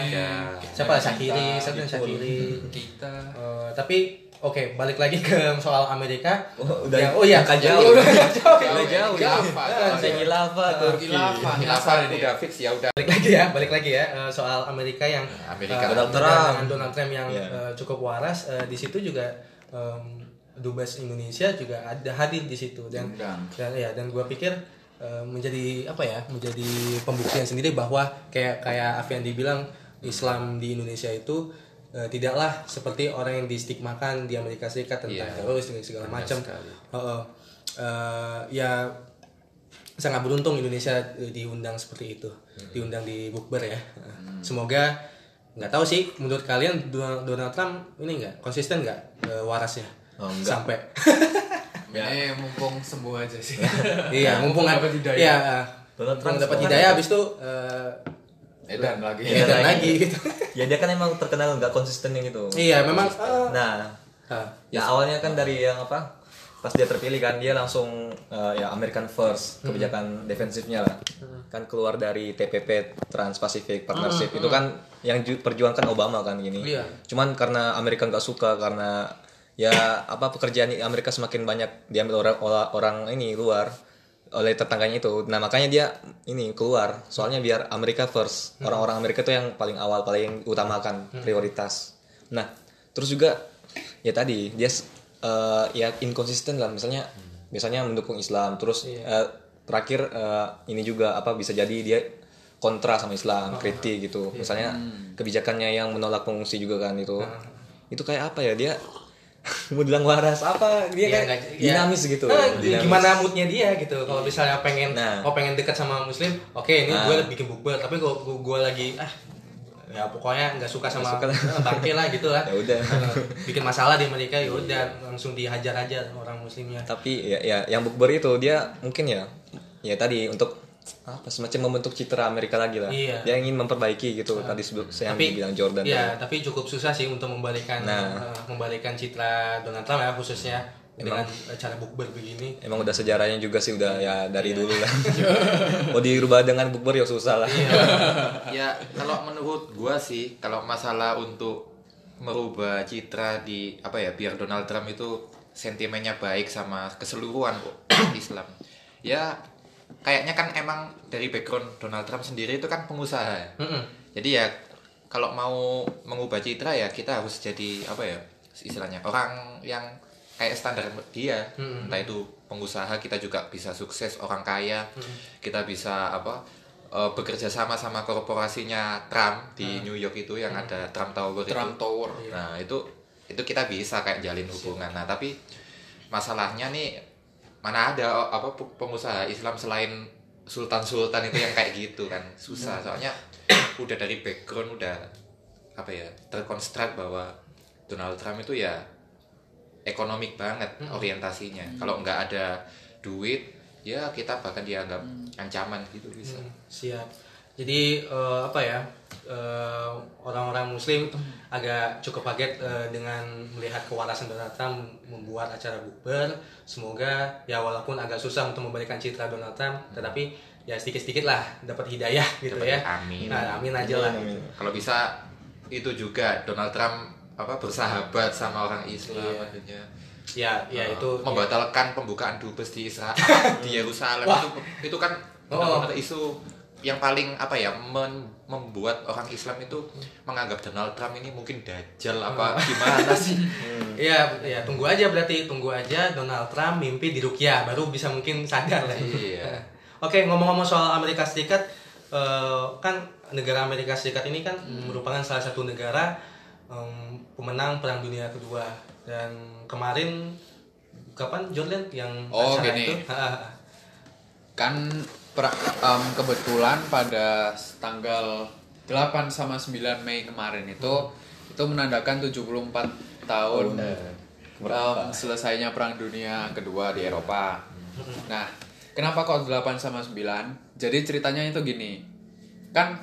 Ya. siapa Syakiri, siapa Syakiri. kita Eh, tapi oke balik lagi ke soal Amerika. Oh, udah Ya, oh iya angka jauh. Udah jauh. Udah jauh ya. Turki. khilafah Khilafah nyasar ini udah fix ya udah balik lagi ya, balik lagi ya eh, soal Amerika yang Amerika. Donald Trump. Donald Trump yang Iya. cukup waras di situ juga em, dubes Indonesia juga ada hadir di situ. Dan dan ya dan gua pikir eh, menjadi apa ya menjadi pembuktian sendiri bahwa kayak kayak Afian dibilang Islam di Indonesia itu eh, tidaklah seperti orang yang distigmakan di Amerika Serikat tentang Iya. teroris dan segala macam. sekali. Heeh. Eh, ya sangat beruntung Indonesia eh, diundang seperti itu. Diundang di bukber ya. Semoga nggak tahu sih menurut kalian Donald Trump ini nggak? Konsisten nggak eh, warasnya Oh, enggak. sampai ini mumpung sembuh aja sih iya mumpung dapat hidayah. iya mumpung Trump dapat hidayah apa? habis itu eh, edan lagi ya, dan lagi gitu Ya dia kan emang terkenal nggak konsisten yang gitu. iya memang eh, Nah, ah, ya awalnya kan dari yang apa? Pas dia terpilih kan dia langsung eh, ya American First kebijakan defensifnya lah. Kan keluar dari TPP Trans-Pacific Partnership itu kan yang ju- perjuangkan Obama kan gini. Iya. Cuman karena Amerika nggak suka karena ya apa pekerjaan di Amerika semakin banyak diambil orang orang, ini luar oleh tetangganya itu. Nah, makanya dia ini keluar. Soalnya biar Amerika first. Orang-orang Amerika itu yang paling awal, paling utamakan prioritas. Nah, terus juga ya tadi dia eh, ya inkonsisten lah misalnya biasanya mendukung Islam, terus eh, terakhir eh, ini juga apa bisa jadi dia kontra sama Islam, kritik gitu. Misalnya kebijakannya yang menolak pengungsi juga kan itu. Itu kayak apa ya dia mau bilang waras apa dia Iya, kayak nggak- iya. dinamis gitu. Ah, Dinamis. gimana moodnya dia gitu kalau misalnya pengen Nah. oh pengen dekat sama muslim oke ini Nah. gue bikin bukber tapi kalau gue, gue lagi ah ya pokoknya nggak suka sama suka. eh, bangke lah gitu lah Ya udah. Eh, bikin masalah di mereka ya udah langsung dihajar aja orang muslimnya tapi ya, ya yang bukber itu dia mungkin ya ya tadi untuk apa semacam membentuk citra Amerika lagi lah. Iya. Dia ingin memperbaiki gitu tadi sebelum saya tapi bilang Jordan. ya tapi cukup susah sih untuk membalikan Nah. eh, membalikan citra Donald Trump ya khususnya dengan cara bukber begini Emang udah sejarahnya juga sih udah ya dari dulu lah. Mau dirubah dengan bukber ya susah lah. ya kalau menurut gua sih kalau masalah untuk merubah citra di apa ya biar Donald Trump itu sentimennya baik sama keseluruhan Islam ya kayaknya kan emang dari background Donald Trump sendiri itu kan pengusaha ya. Mm-mm. jadi ya kalau mau mengubah citra ya kita harus jadi apa ya istilahnya orang yang kayak standar dia Mm-mm. entah itu pengusaha kita juga bisa sukses orang kaya kita bisa apa eh, bekerja sama sama korporasinya Trump di New York itu yang ada Trump Tower Trump itu Tower. nah itu itu kita bisa kayak jalin hubungan nah tapi masalahnya nih mana ada oh, apa pe- pengusaha Islam selain sultan-sultan itu yang kayak gitu kan. Susah soalnya udah dari background udah apa ya terkonstruk bahwa Donald Trump itu ya ekonomik banget orientasinya. Kalau nggak ada duit ya kita bahkan dianggap ancaman gitu bisa. Hmm, siap jadi eh, apa ya eh, orang-orang Muslim agak cukup kaget eh, dengan melihat kewarasan Donald Trump membuat acara bukber. Semoga ya walaupun agak susah untuk membalikan citra Donald Trump tetapi ya sedikit-sedikit lah dapat hidayah gitu Dapat ya. amin. nah amin aja lah. Kalau bisa itu juga Donald Trump apa bersahabat sama orang Islam Iya. maksudnya ya ya Uh, itu membatalkan pembukaan dubes di Israel di Yerusalem. Wah. itu itu kan Oh. isu yang paling apa ya men- membuat orang Islam itu menganggap Donald Trump ini mungkin dajjal apa gimana sih Iya, ya tunggu aja berarti tunggu aja Donald Trump mimpi di Rukia baru bisa mungkin sadar lah. Iya. Oke, ngomong-ngomong soal Amerika Serikat, eh, kan negara Amerika Serikat ini kan merupakan salah satu negara em, pemenang Perang Dunia Kedua dan kemarin kapan Jordan yang Oh, acara gini. itu? Kan pra- em, kebetulan pada tanggal 8 sama 9 Mei kemarin itu itu menandakan 74 tahun em, selesainya perang dunia kedua di Eropa. Nah, kenapa kok 8 sama 9? Jadi ceritanya itu gini. Kan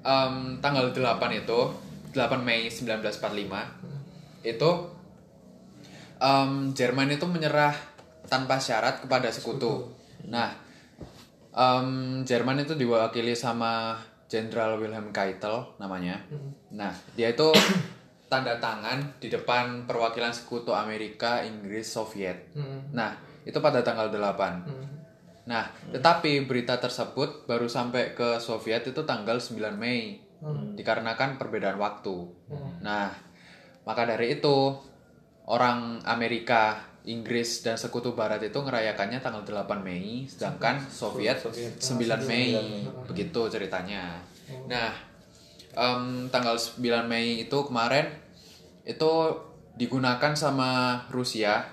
em, tanggal 8 itu 8 Mei 1945 itu em, Jerman itu menyerah tanpa syarat kepada sekutu. Nah, em, Jerman itu diwakili sama Jenderal Wilhelm Keitel namanya. Nah, dia itu tanda tangan di depan perwakilan sekutu Amerika, Inggris, Soviet. Nah, itu pada tanggal 8. Nah, tetapi berita tersebut baru sampai ke Soviet itu tanggal 9 Mei. Dikarenakan perbedaan waktu. Nah, maka dari itu orang Amerika, Inggris dan sekutu barat itu ngerayakannya tanggal 8 Mei, sedangkan Soviet 9 Mei. Begitu ceritanya. Nah, em, tanggal 9 Mei itu kemarin itu digunakan sama Rusia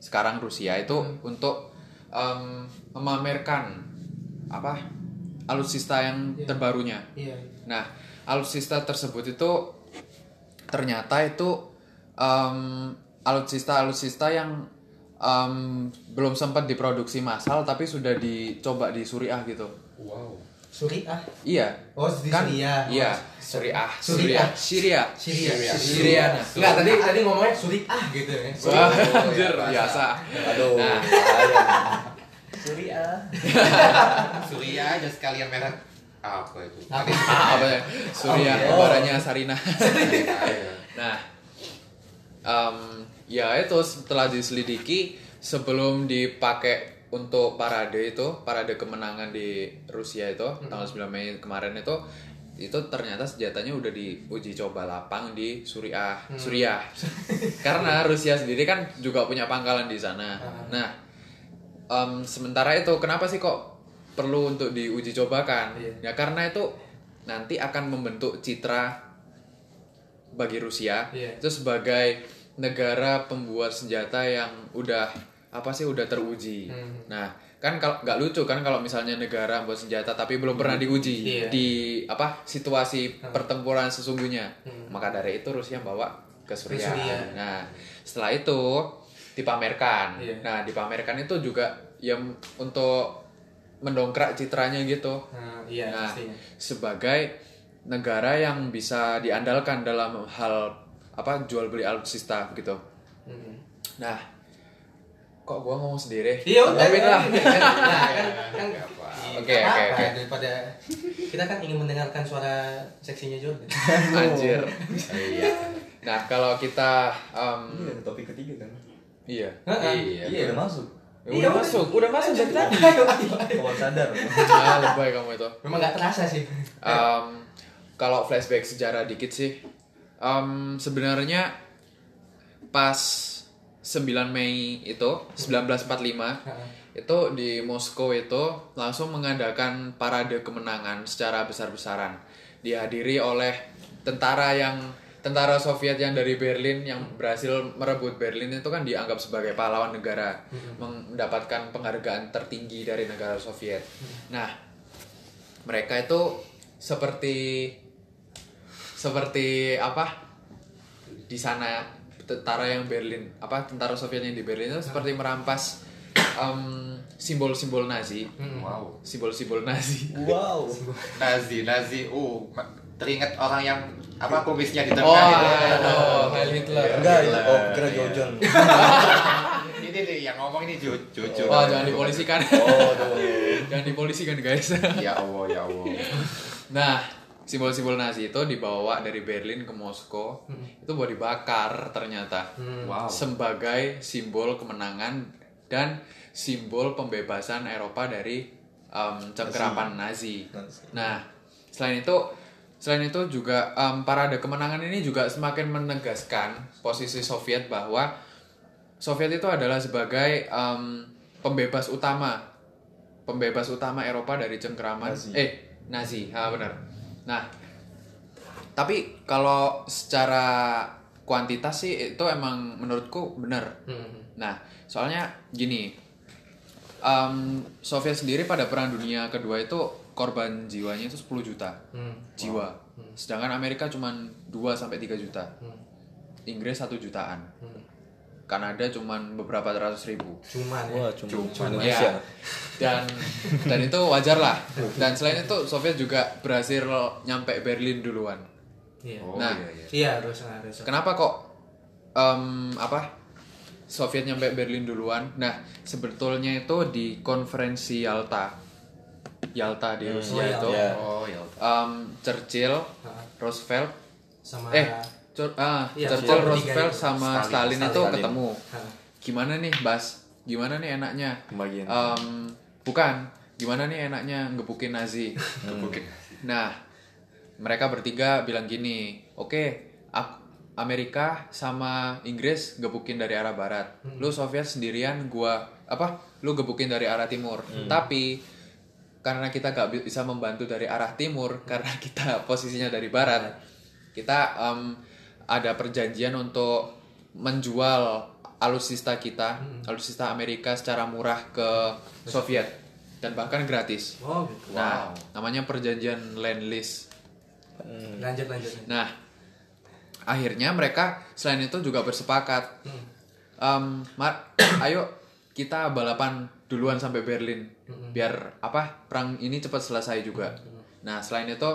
sekarang Rusia itu untuk em, memamerkan apa alutsista yang terbarunya. Iya. Nah, alutsista tersebut itu ternyata itu em, alutsista-alutsista yang em, belum sempat diproduksi massal tapi sudah dicoba di Suriah gitu. wow Suriah. Iya. Oh, di kan, Suriah. Iya, Suriah. Suriah. Syria. Syria. Syria. Enggak, tadi tadi ngomongnya Suriah gitu ya. Wah, anjir, biasa. Aduh. Nah, Suriah. Surya aja sekalian merek apa itu Apa? apa ya? Suriah, Oh. baranya Sarina. Iya. Nah, em, ya itu setelah diselidiki sebelum dipakai untuk parade itu, parade kemenangan di Rusia itu tanggal 9 Mei kemarin itu itu ternyata senjatanya udah diuji coba lapang di Suriah, Suriah. Karena Rusia sendiri kan juga punya pangkalan di sana. Nah, em, sementara itu kenapa sih kok perlu untuk diuji cobakan? Iya. Ya karena itu nanti akan membentuk citra bagi Rusia Iya. itu sebagai negara pembuat senjata yang udah apa sih udah teruji. Hmm. Nah, kan kalau nggak lucu kan kalau misalnya negara buat senjata tapi belum pernah diuji Iya. di apa situasi pertempuran sesungguhnya. Hmm. Maka dari itu Rusia bawa ke Suriah. Nah, setelah itu dipamerkan. Iya. Nah, dipamerkan itu juga yang untuk mendongkrak citranya gitu. Nah, iya Nah, pastinya. sebagai negara yang bisa diandalkan dalam hal apa jual beli alutsista gitu. Hmm. Nah, kok gua ngomong sendiri? Iya udah. Lah. Nah, kan, kan, Oke, oke, oke. Daripada kita kan ingin mendengarkan suara seksinya Jordan. Anjir. Iya. Nah, kalau kita em, Ini ada topik ketiga kan? iya. Iya. Iya udah masuk. Ya, Iya, udah udah. masuk, udah masuk dari tadi. Ayo, ayo, ayo. Oh sadar. Ah, lebay kamu itu. Memang nggak terasa sih. Em, kalau flashback sejarah dikit sih, em, sebenarnya pas 9 Mei itu 1945 itu di Moskow itu langsung mengadakan parade kemenangan secara besar-besaran. Dihadiri oleh tentara yang tentara Soviet yang dari Berlin yang berhasil merebut Berlin itu kan dianggap sebagai pahlawan negara mendapatkan penghargaan tertinggi dari negara Soviet. Nah, mereka itu seperti seperti apa di sana tentara yang Berlin apa tentara Soviet yang di Berlin itu seperti merampas em, simbol-simbol Nazi Wow. simbol-simbol Nazi Wow. Nazi, Nazi. Uh, ma- teringat orang yang apa kumisnya di oh tengah itu. aduh Heil Hitler Enggak, Hitler. oh kira Jojon. ini nih yang ngomong ini Jo- Jojo. oh jangan dipolisikan Oh, tuh. jangan dipolisikan guys Ya Allah, ya Allah. nah simbol-simbol Nazi itu dibawa dari Berlin ke Moskow itu buat dibakar ternyata Wow. sebagai simbol kemenangan dan simbol pembebasan Eropa dari em, cengkeraman Nazi. Nazi. Nah, selain itu selain itu juga em, parade kemenangan ini juga semakin menegaskan posisi Soviet bahwa Soviet itu adalah sebagai em, pembebas utama pembebas utama Eropa dari cengkeraman Nazi. eh Nazi, ah benar. Nah, tapi kalau secara kuantitas sih itu emang menurutku benar. Hmm. Nah, soalnya gini, em, Soviet sendiri pada Perang Dunia Kedua itu korban jiwanya itu 10 juta Hmm. jiwa. Sedangkan Amerika cuma 2 sampai 3 juta. Hmm. Inggris 1 jutaan. Hmm. Kanada cuma beberapa ratus ribu. Cuman ya. Wah, cuma, Cuma. cuma Indonesia. Ya. Dan dan itu wajar lah. Dan selain itu Soviet juga berhasil nyampe Berlin duluan. Iya. Oh, Nah, iya, iya. Iya, harus harus. Kenapa kok em, apa Soviet nyampe Berlin duluan? Nah, sebetulnya itu di konferensi Yalta, Yalta di Rusia oh, itu, Yalta. Oh, ya. em, Churchill. Roosevelt, Sama eh, Chur- ah, Iya, Churchill, Roosevelt itu. sama Stalin, Stalin, itu Stalin. ketemu. Gimana nih, Bas? Gimana nih enaknya? Pembagian. Em, bukan, gimana nih enaknya ngebukin Nazi? Mungkin. Nah, mereka bertiga bilang gini, oke, ak- Amerika sama Inggris gebukin dari arah barat, lu Soviet sendirian, gua apa? Lu gebukin dari arah timur. Tapi karena kita gak bi- bisa membantu dari arah timur, karena kita posisinya dari barat, kita em, ada perjanjian untuk menjual alutsista kita, alutsista Amerika secara murah ke Soviet dan bahkan gratis. Oh, gitu. Nah, namanya perjanjian land lease. Lanjut lanjut. lanjut. Nah, akhirnya mereka selain itu juga bersepakat, Em, Mar, ayo kita balapan duluan sampai Berlin, biar apa perang ini cepat selesai juga. Nah, selain itu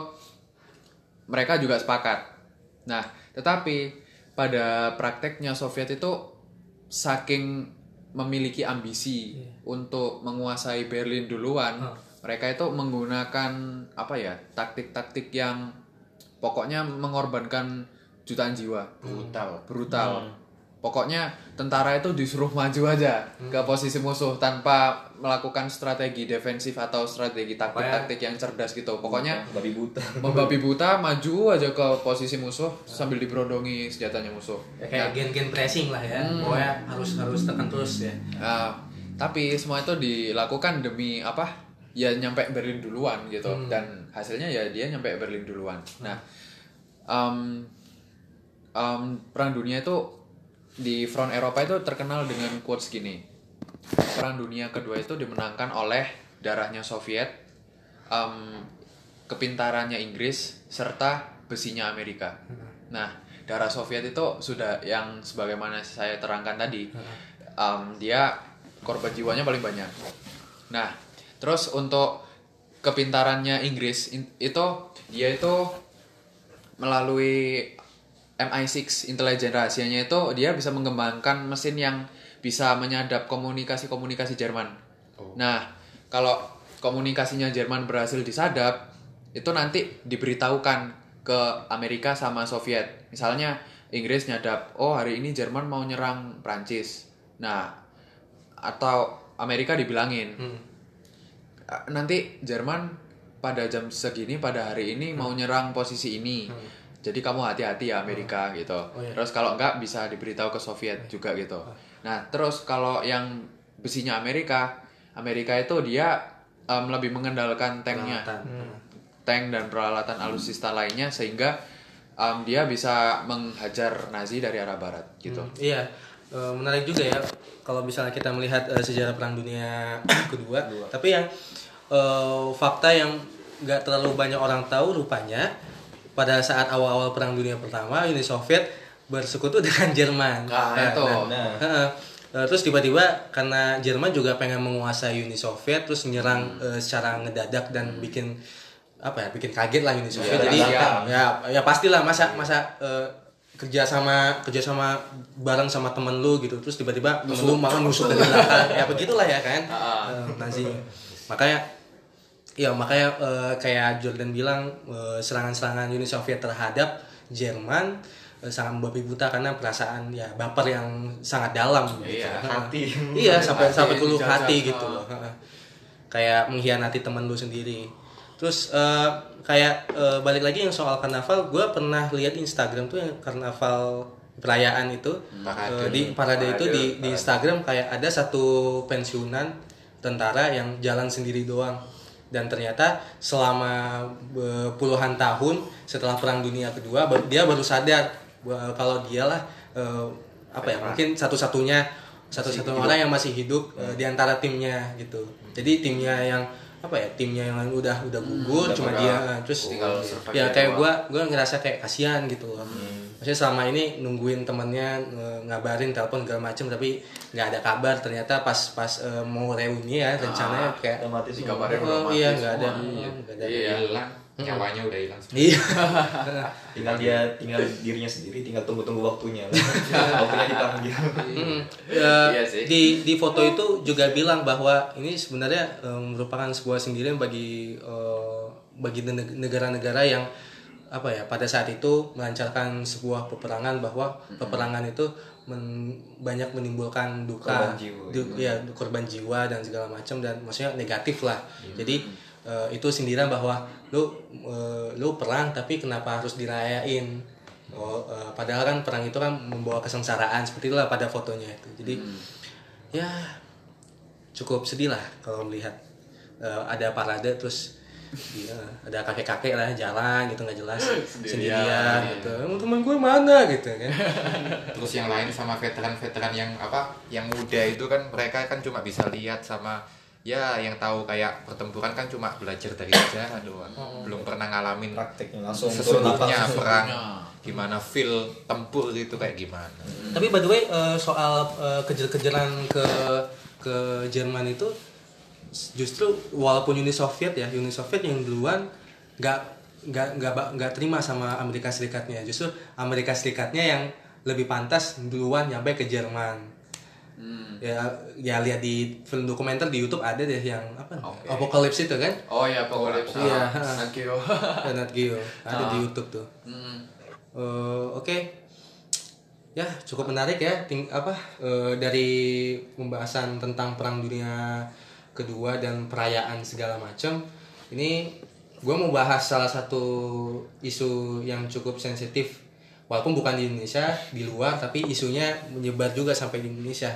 mereka juga sepakat. Nah, tetapi pada prakteknya Soviet itu saking memiliki ambisi untuk menguasai Berlin duluan, Hah. mereka itu menggunakan apa ya taktik-taktik yang pokoknya mengorbankan jutaan jiwa, Brutal. brutal. Pokoknya tentara itu disuruh maju aja ke posisi musuh tanpa melakukan strategi defensif atau strategi taktik-taktik yang cerdas gitu. Pokoknya babi buta. membabi buta maju aja ke posisi musuh sambil diberodongi senjatanya musuh. Ya, kayak gen-gen pressing lah ya. Pokoknya harus harus tekan terus ya. Nah, tapi semua itu dilakukan demi apa? Ya nyampe Berlin duluan gitu. Dan hasilnya ya dia nyampe Berlin duluan. Nah, em, em, perang dunia itu di front Eropa itu terkenal dengan quotes gini. Perang dunia kedua itu dimenangkan oleh darahnya Soviet, em, kepintarannya Inggris, serta besinya Amerika. Nah, darah Soviet itu sudah yang sebagaimana saya terangkan tadi, em, dia korban jiwanya paling banyak. Nah, Terus untuk kepintarannya Inggris in- itu dia itu melalui MI6 intelijen rahasianya itu dia bisa mengembangkan mesin yang bisa menyadap komunikasi-komunikasi Jerman. Nah, kalau komunikasinya Jerman berhasil disadap, itu nanti diberitahukan ke Amerika sama Soviet. Misalnya Inggris nyadap, oh hari ini Jerman mau nyerang Prancis. Nah, atau Amerika dibilangin, "Ah, nanti Jerman pada jam segini pada hari ini mau nyerang posisi ini. Jadi kamu hati-hati ya Amerika gitu. Oh, iya. Terus kalau enggak bisa diberitahu ke Soviet juga gitu. Nah, terus kalau yang besinya Amerika, Amerika itu dia em, lebih mengendalikan tanknya Peralatan. tank dan peralatan alutsista lainnya sehingga em, dia bisa menghajar Nazi dari arah barat gitu. Hmm, iya, Eh, menarik juga ya kalau misalnya kita melihat eh, sejarah Perang Dunia Kedua. Tapi yang eh, fakta yang nggak terlalu banyak orang tahu rupanya pada saat awal-awal Perang Dunia Pertama Uni Soviet bersekutu dengan Jerman. Nah, itu. Nah, Heeh. Eh, terus tiba-tiba karena Jerman juga pengen menguasai Uni Soviet terus menyerang eh, secara ngedadak dan bikin apa ya bikin kaget lah Uni Soviet. Iya, jadi iya. ya ya pastilah masa masa eh, kerja sama kerja sama bareng sama temen lu gitu. Terus tiba-tiba temen lu malah nusuk dari belakang. Ya begitulah ya kan Eh, Nazi. Makanya ya makanya eh, kayak Jordan bilang eh, serangan-serangan Uni Soviet terhadap Jerman eh, sangat membabi buta karena perasaan ya baper yang sangat dalam gitu. Iya, hati. iya sampai Hati sampai dijajah. hati gitu loh kayak mengkhianati temen lu sendiri terus eh, kayak eh, balik lagi yang soal karnaval gue pernah lihat Instagram tuh yang karnaval perayaan itu Parade. eh, di parade itu Parade, di di Instagram kayak ada satu pensiunan tentara yang jalan sendiri doang dan ternyata selama puluhan tahun setelah perang dunia kedua dia baru sadar kalau dialah eh, apa ya mungkin satu-satunya satu-satunya orang yang masih hidup eh, di antara timnya gitu. Jadi timnya yang apa ya timnya yang udah udah gugur cuma dia eh, terus tinggal ya kayak gua gua ngerasa kayak kasihan gitu loh maksudnya selama ini nungguin temennya ngabarin telepon segala macem tapi nggak ada kabar. Ternyata pas pas eh, mau reuni ya rencananya kayak Otomatis Dikabarin semua. udah oh mati iya nggak ada. Nggak ada. Iya. hilang. Nyawanya udah hilang iya. Tinggal dia tinggal dirinya sendiri tinggal tunggu-tunggu waktunya. Waktunya dipanggil. Mm. Ya, Iya sih. di di foto itu juga bilang bahwa ini sebenarnya eh, merupakan sebuah sindiran bagi eh, bagi neg- negara-negara yang apa ya pada saat itu melancarkan sebuah peperangan bahwa peperangan itu men- banyak menimbulkan duka Korban jiwa. du- ya korban jiwa dan segala macam dan maksudnya negatif lah. Jadi eh, itu sindiran bahwa lu eh, lu perang tapi kenapa harus dirayain? Oh, eh, padahal kan perang itu kan membawa kesengsaraan seperti itulah pada fotonya itu. Jadi ya cukup sedih lah kalau melihat eh, ada parade terus iya, ada kakek-kakek lah jalan gitu nggak jelas. Sendirian, gitu. Emang teman gue mana? gitu kan. terus yang lain sama veteran-veteran yang apa yang muda itu kan mereka kan cuma bisa lihat sama ya yang tahu kayak pertempuran kan cuma belajar dari sejarah doang. Belum pernah ngalamin prakteknya langsung turun sesungguhnya perang gimana feel tempur itu kayak gimana. Tapi by the way eh, soal eh, kejar-kejaran ke ke Jerman itu justru walaupun Uni Soviet ya Uni Soviet yang duluan nggak nggak nggak nggak terima sama Amerika Serikatnya justru Amerika Serikatnya yang lebih pantas duluan nyampe ke Jerman ya ya lihat di film dokumenter di YouTube ada deh yang apa Oke. Apocalypse itu kan Oh ya, Apocalypse. Iya. Ah, Nakio. Nat Geo ada di YouTube tuh Hmm. Eh, Oke, ya cukup menarik ya. Ting apa eh, dari pembahasan tentang Perang Dunia Kedua dan perayaan segala macam. Ini gue mau bahas salah satu isu yang cukup sensitif, walaupun bukan di Indonesia, di luar, tapi isunya menyebar juga sampai di Indonesia.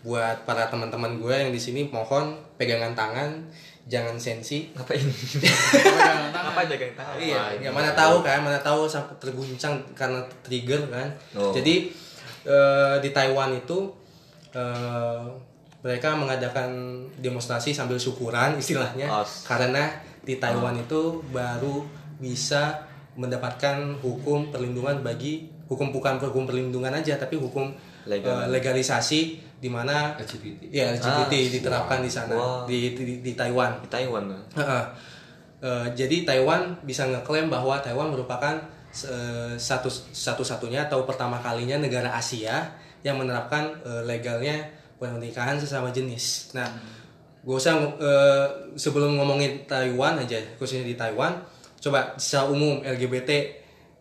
Buat para teman-teman gue yang di sini, mohon pegangan tangan, jangan sensi. ngapain apa jaga tangan Iya, ya mana tahu kan, mana tahu sampai terguncang karena trigger kan. Oh. Jadi eh, di Taiwan itu eh, mereka mengadakan demonstrasi sambil syukuran istilahnya As. karena di Taiwan itu baru bisa mendapatkan hukum perlindungan bagi hukum bukan hukum perlindungan aja tapi hukum Legal. eh, legalisasi di mana LGBT. ya LGBT Ah, diterapkan di sana Wow. di, di di Taiwan. Di Taiwan tuh. Heeh. Eh, jadi Taiwan bisa ngeklaim bahwa Taiwan merupakan eh, satu satu-satunya atau pertama kalinya negara Asia yang menerapkan eh, legalnya pernikahan sesama jenis. Nah, gue usah eh, sebelum ngomongin Taiwan aja, khususnya di Taiwan, coba secara umum LGBT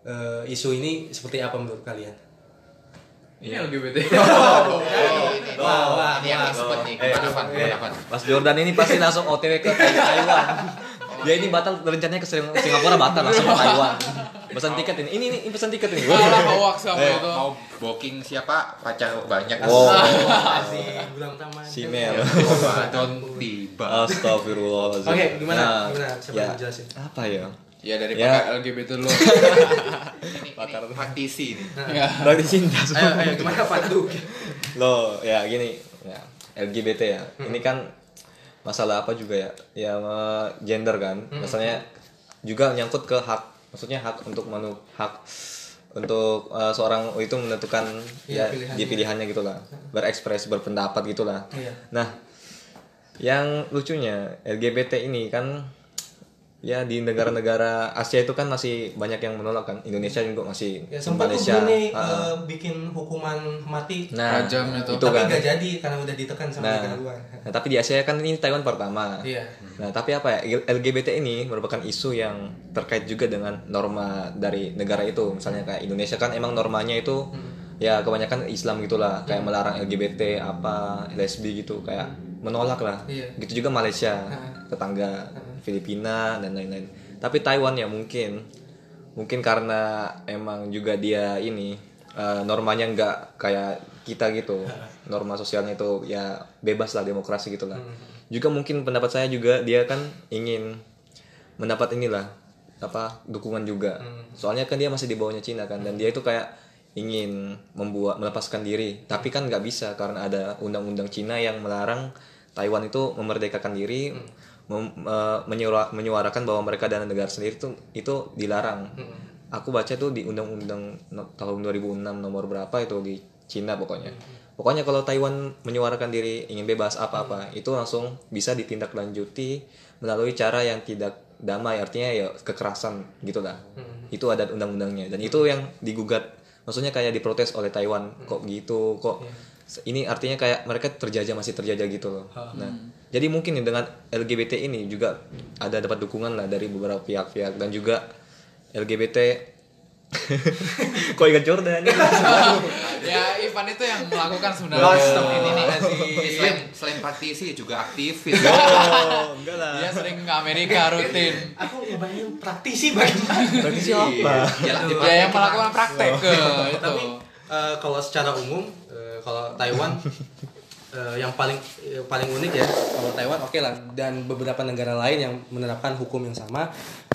eh, isu ini seperti apa menurut kalian? Ini LGBT. Wah, wah, Ini yang wah. expert nih. Eh? Mas Jordan ini pasti langsung OTW ke Taiwan. Dia ini batal rencananya ke Sing- Singapura batal langsung ke Taiwan. Pesan tiket ini. Ini ini pesan tiket ini. Hoax sama Eh, itu. mau booking siapa? Pacar banyak. Wow. Asik, bulan taman. Si Mel. Ramadan tiba. Astagfirullahaladzim. Oke, gimana? Nah, Gimana? Siapa ya, yang jelasin? Apa ya? Ya dari Ya. pakar LGBT dulu. Ini, ini praktisi nih. ya. Berarti cinta Ayo, semua. ayo gimana Pak? Loh, ya gini, ya LGBT ya. Ini kan masalah apa juga ya? Ya gender kan. Masalahnya juga nyangkut ke hak. Maksudnya hak untuk menu hak untuk eh, seorang itu menentukan Iya, ya pilihannya. di pilihannya gitulah. Berekspresi, berpendapat gitulah. Iya. Nah, yang lucunya LGBT ini kan ya di negara-negara Asia itu kan masih banyak yang menolak kan. Indonesia juga masih Ya sempat tuh Malaysia. Brunei ah, ah. eh, bikin hukuman mati. Nah, Rajam itu. itu tapi kan. nggak jadi karena udah ditekan sama Nah, negara luar. nah, tapi di Asia kan ini Taiwan pertama. Iya. Nah, tapi apa ya? LGBT ini merupakan isu yang terkait juga dengan norma dari negara itu. Misalnya kayak Indonesia kan emang normanya itu ya kebanyakan Islam gitulah, kayak melarang LGBT apa lesbi gitu, kayak menolak lah. Iya. Gitu juga Malaysia, tetangga Filipina dan lain-lain. Tapi Taiwan ya mungkin. Mungkin karena emang juga dia ini eh, normanya nggak kayak kita gitu. Norma sosialnya itu ya bebas lah demokrasi gitulah juga mungkin pendapat saya juga dia kan ingin mendapat inilah apa dukungan juga. Soalnya kan dia masih di bawahnya Cina kan dan dia itu kayak ingin membuat melepaskan diri. Tapi kan nggak bisa karena ada undang-undang Cina yang melarang Taiwan itu memerdekakan diri mem- eh, menyuara- menyuarakan bahwa mereka dan negara sendiri itu itu dilarang. Aku baca tuh di undang-undang no- tahun 2006 nomor berapa itu di Cina pokoknya. Pokoknya kalau Taiwan menyuarakan diri ingin bebas apa-apa itu langsung bisa ditindaklanjuti melalui cara yang tidak damai. Artinya ya kekerasan gitu lah. Itu ada undang-undangnya. Dan itu yang digugat. Maksudnya kayak diprotes oleh Taiwan. Kok gitu? Kok ini artinya kayak mereka terjajah masih terjajah gitu loh nah jadi mungkin nih dengan LGBT ini juga ada dapat dukungan lah dari beberapa pihak-pihak dan juga LGBT kok ingat Jordan ya Ivan itu yang melakukan sebenarnya. ini nih. Selain, selain praktisi juga aktivis. oh enggak lah Dia sering ke Amerika rutin. Aku ngebayangin praktisi bagaimana. berarti siapa Yalah, di Dia yang melakukan praktek ke itu. Tapi eh, kalau secara umum kalau Taiwan eh, yang paling eh, paling unik ya kalau Taiwan oke lah dan beberapa negara lain yang menerapkan hukum yang sama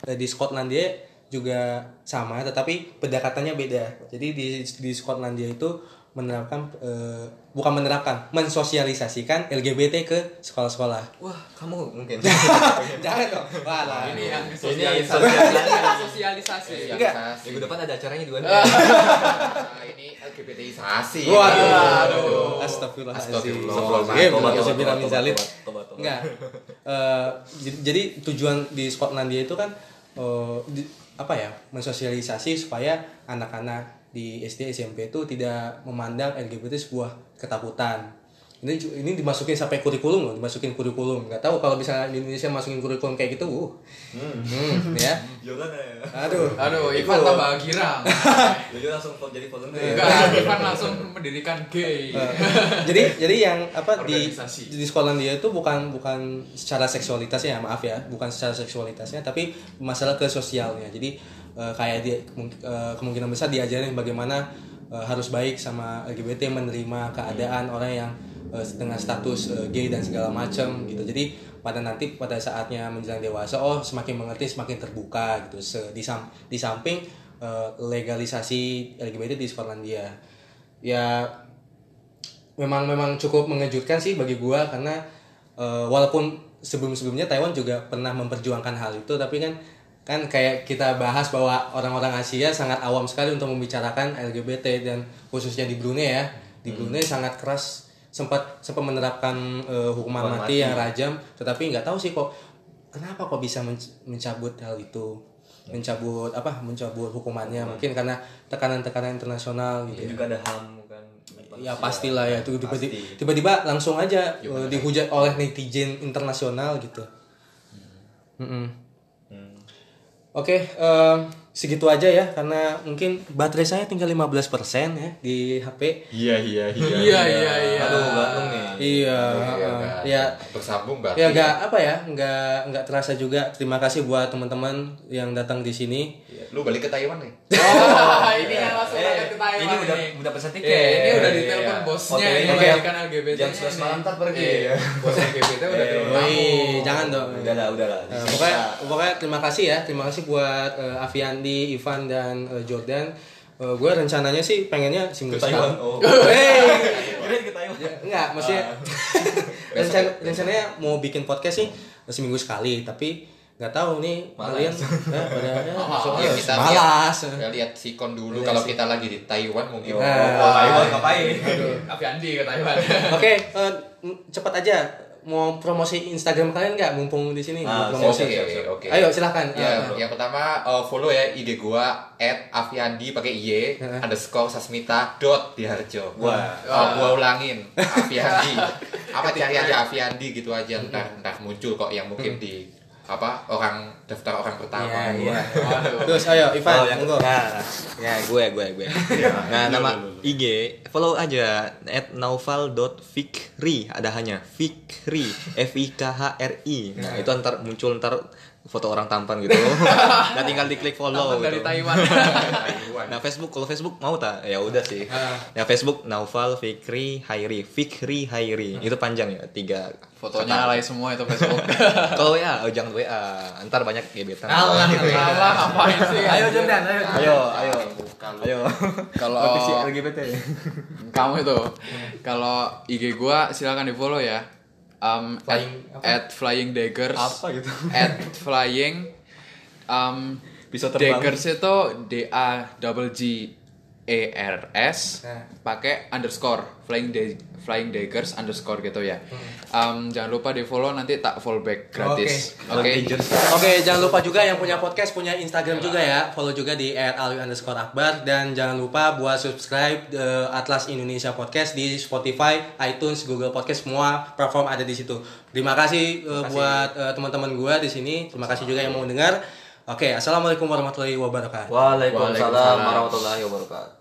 Eh, di Skotlandia juga sama tetapi pendekatannya beda. Jadi di di Skotlandia itu menerapkan eh, bukan menerapkan mensosialisasikan LGBT ke sekolah-sekolah. wah kamu mungkin Jangan dong. Wah, lah. Ini yang ini sosialisasi. Enggak. minggu depan ada acaranya di Nah, ini LGBTisasi. Waduh. Tobat, tobat. Enggak. Eh, jadi, jadi tujuan di Skotlandia itu kan eh, di- apa ya? Mensosialisasi supaya anak-anak di SD SMP itu tidak memandang LGBT sebuah ketakutan. Ini ini dimasukin sampai kurikulum loh, dimasukin kurikulum. Nggak tahu kalau misalnya di Indonesia masukin kurikulum kayak gitu, uh. Hmm, ya. Jordan ya Aduh. Aduh, Ivan tambah girang. Jojo langsung jadi volunteer Enggak, Ivan langsung mendirikan gay. Jadi jadi yang apa di di Skotlandia itu bukan bukan secara seksualitasnya maaf ya bukan secara seksualitasnya tapi masalah ke sosialnya jadi eh, kayak dia eh, kemungkinan besar diajarin bagaimana eh, harus baik sama LGBT menerima keadaan orang yang eh, dengan status eh, gay dan segala macam gitu. Jadi pada nanti pada saatnya menjelang dewasa oh semakin mengerti semakin terbuka gitu. Se- di, sam- di samping eh, legalisasi LGBT di Skotlandia. Ya memang memang cukup mengejutkan sih bagi gua karena eh, walaupun sebelum-sebelumnya Taiwan juga pernah memperjuangkan hal itu tapi kan kan kayak kita bahas bahwa orang-orang Asia sangat awam sekali untuk membicarakan LGBT dan khususnya di Brunei ya. Di Brunei sangat keras sempat sempat menerapkan eh, hukuman Hukuman mati, mati. yang rajam tetapi nggak tahu sih kok kenapa kok bisa menc- mencabut hal itu mencabut apa mencabut hukumannya mungkin karena tekanan-tekanan internasional gitu ya. juga ada ham kan Ya pastilah ya itu tiba-tiba, Pasti. tiba-tiba langsung aja eh, dihujat oleh netizen internasional gitu. Mm-mm. Hmm. Oke, em, segitu aja ya karena mungkin baterai saya tinggal 15% ya di HP. Iya iya Iya iya iya. aduh Bandung nih Iya, Iya, heeh. nggak- ya bersambung berarti. ya nggak apa ya nggak nggak terasa juga terima kasih buat teman-teman yang datang di sini Lu balik ke Taiwan nih? Oh, ini yang langsung Eh, berangkat ke Taiwan ini udah nih. udah pesan tiket Eh, ini udah Iya, ditelepon iya. bosnya ini bagikan LGBT jam 11 malam pergi. Iya, bos LGBT udah telepon jangan dong. Udah lah udah lah. Eh, pokoknya pokoknya terima kasih ya. Terima kasih buat eh, Aviandi, Ivan dan eh, Jordan. gue rencananya sih pengennya ke seminggu Taiwan oh. Hey! kirain ke Taiwan. Ya, enggak, maksudnya rencan rencananya mau bikin podcast sih seminggu sekali, tapi nggak tahu nih kalian eh, pada ya, Oh, ya, kita malas. lihat, ya, lihat sikon dulu Iya kalau kita lagi di Taiwan mungkin. Nah. oh Taiwan ngapain Tapi Andi ke Taiwan. Oke, eh, m- cepat aja mau promosi Instagram kalian nggak mumpung di sini Ah, mau promosi. Oke, oke, oke. Ayo silahkan. Ya, Eh, yang pertama uh, follow ya IG gua @aviandi pakai y Heeh. underscore sasmita dot diharjo. Wah. Uh, gua ulangin Aviandi. apa cari aja Aviandi gitu aja ntar ntar muncul kok yang mungkin di apa orang daftar orang pertama. Iya, iya. Terus ayo Ivan, Oh, yang monggo. nah, ya gue gue gue. Nah, nama IG follow aja at naufal.fikri ada hanya Fikri F I K H R I. Nah, itu ntar muncul ntar foto orang tampan gitu. nah, tinggal diklik follow Tampan dari gitu. Taiwan. Nah Facebook kalau Facebook mau tak ya udah sih. Ya Facebook Naufal Fikri Hairi Fikri Hairi itu panjang ya tiga Fotonya alay semua itu Facebook. Kalau WA oh, jangan WA ntar banyak gebetan. Alah, alah, ngapain sih? ayo Jordan ayo Ayo ayo ayo. Kalau LGBT. kamu itu kalau IG gua silakan di follow ya. Um, Flying at, at flying daggers. Apa gitu? At flying um, Bisa terbang. daggers itu D A double G E R S Nah. pakai underscore flying da- flying daggers underscore gitu ya. Um, jangan lupa di follow nanti tak follow back gratis. Oke. Oke, jangan lupa juga yang punya podcast punya Instagram juga ya. Follow juga di @alwi_akbar dan jangan lupa buat subscribe eh, Atlas Indonesia Podcast di Spotify, iTunes, Google Podcast semua platform ada di situ. Terima kasih eh, buat eh, teman-teman gua di sini. Terima kasih juga yang mau dengar. Oke, assalamualaikum warahmatullahi wabarakatuh. Waalaikumsalam Waalaikumsalam. warahmatullahi wabarakatuh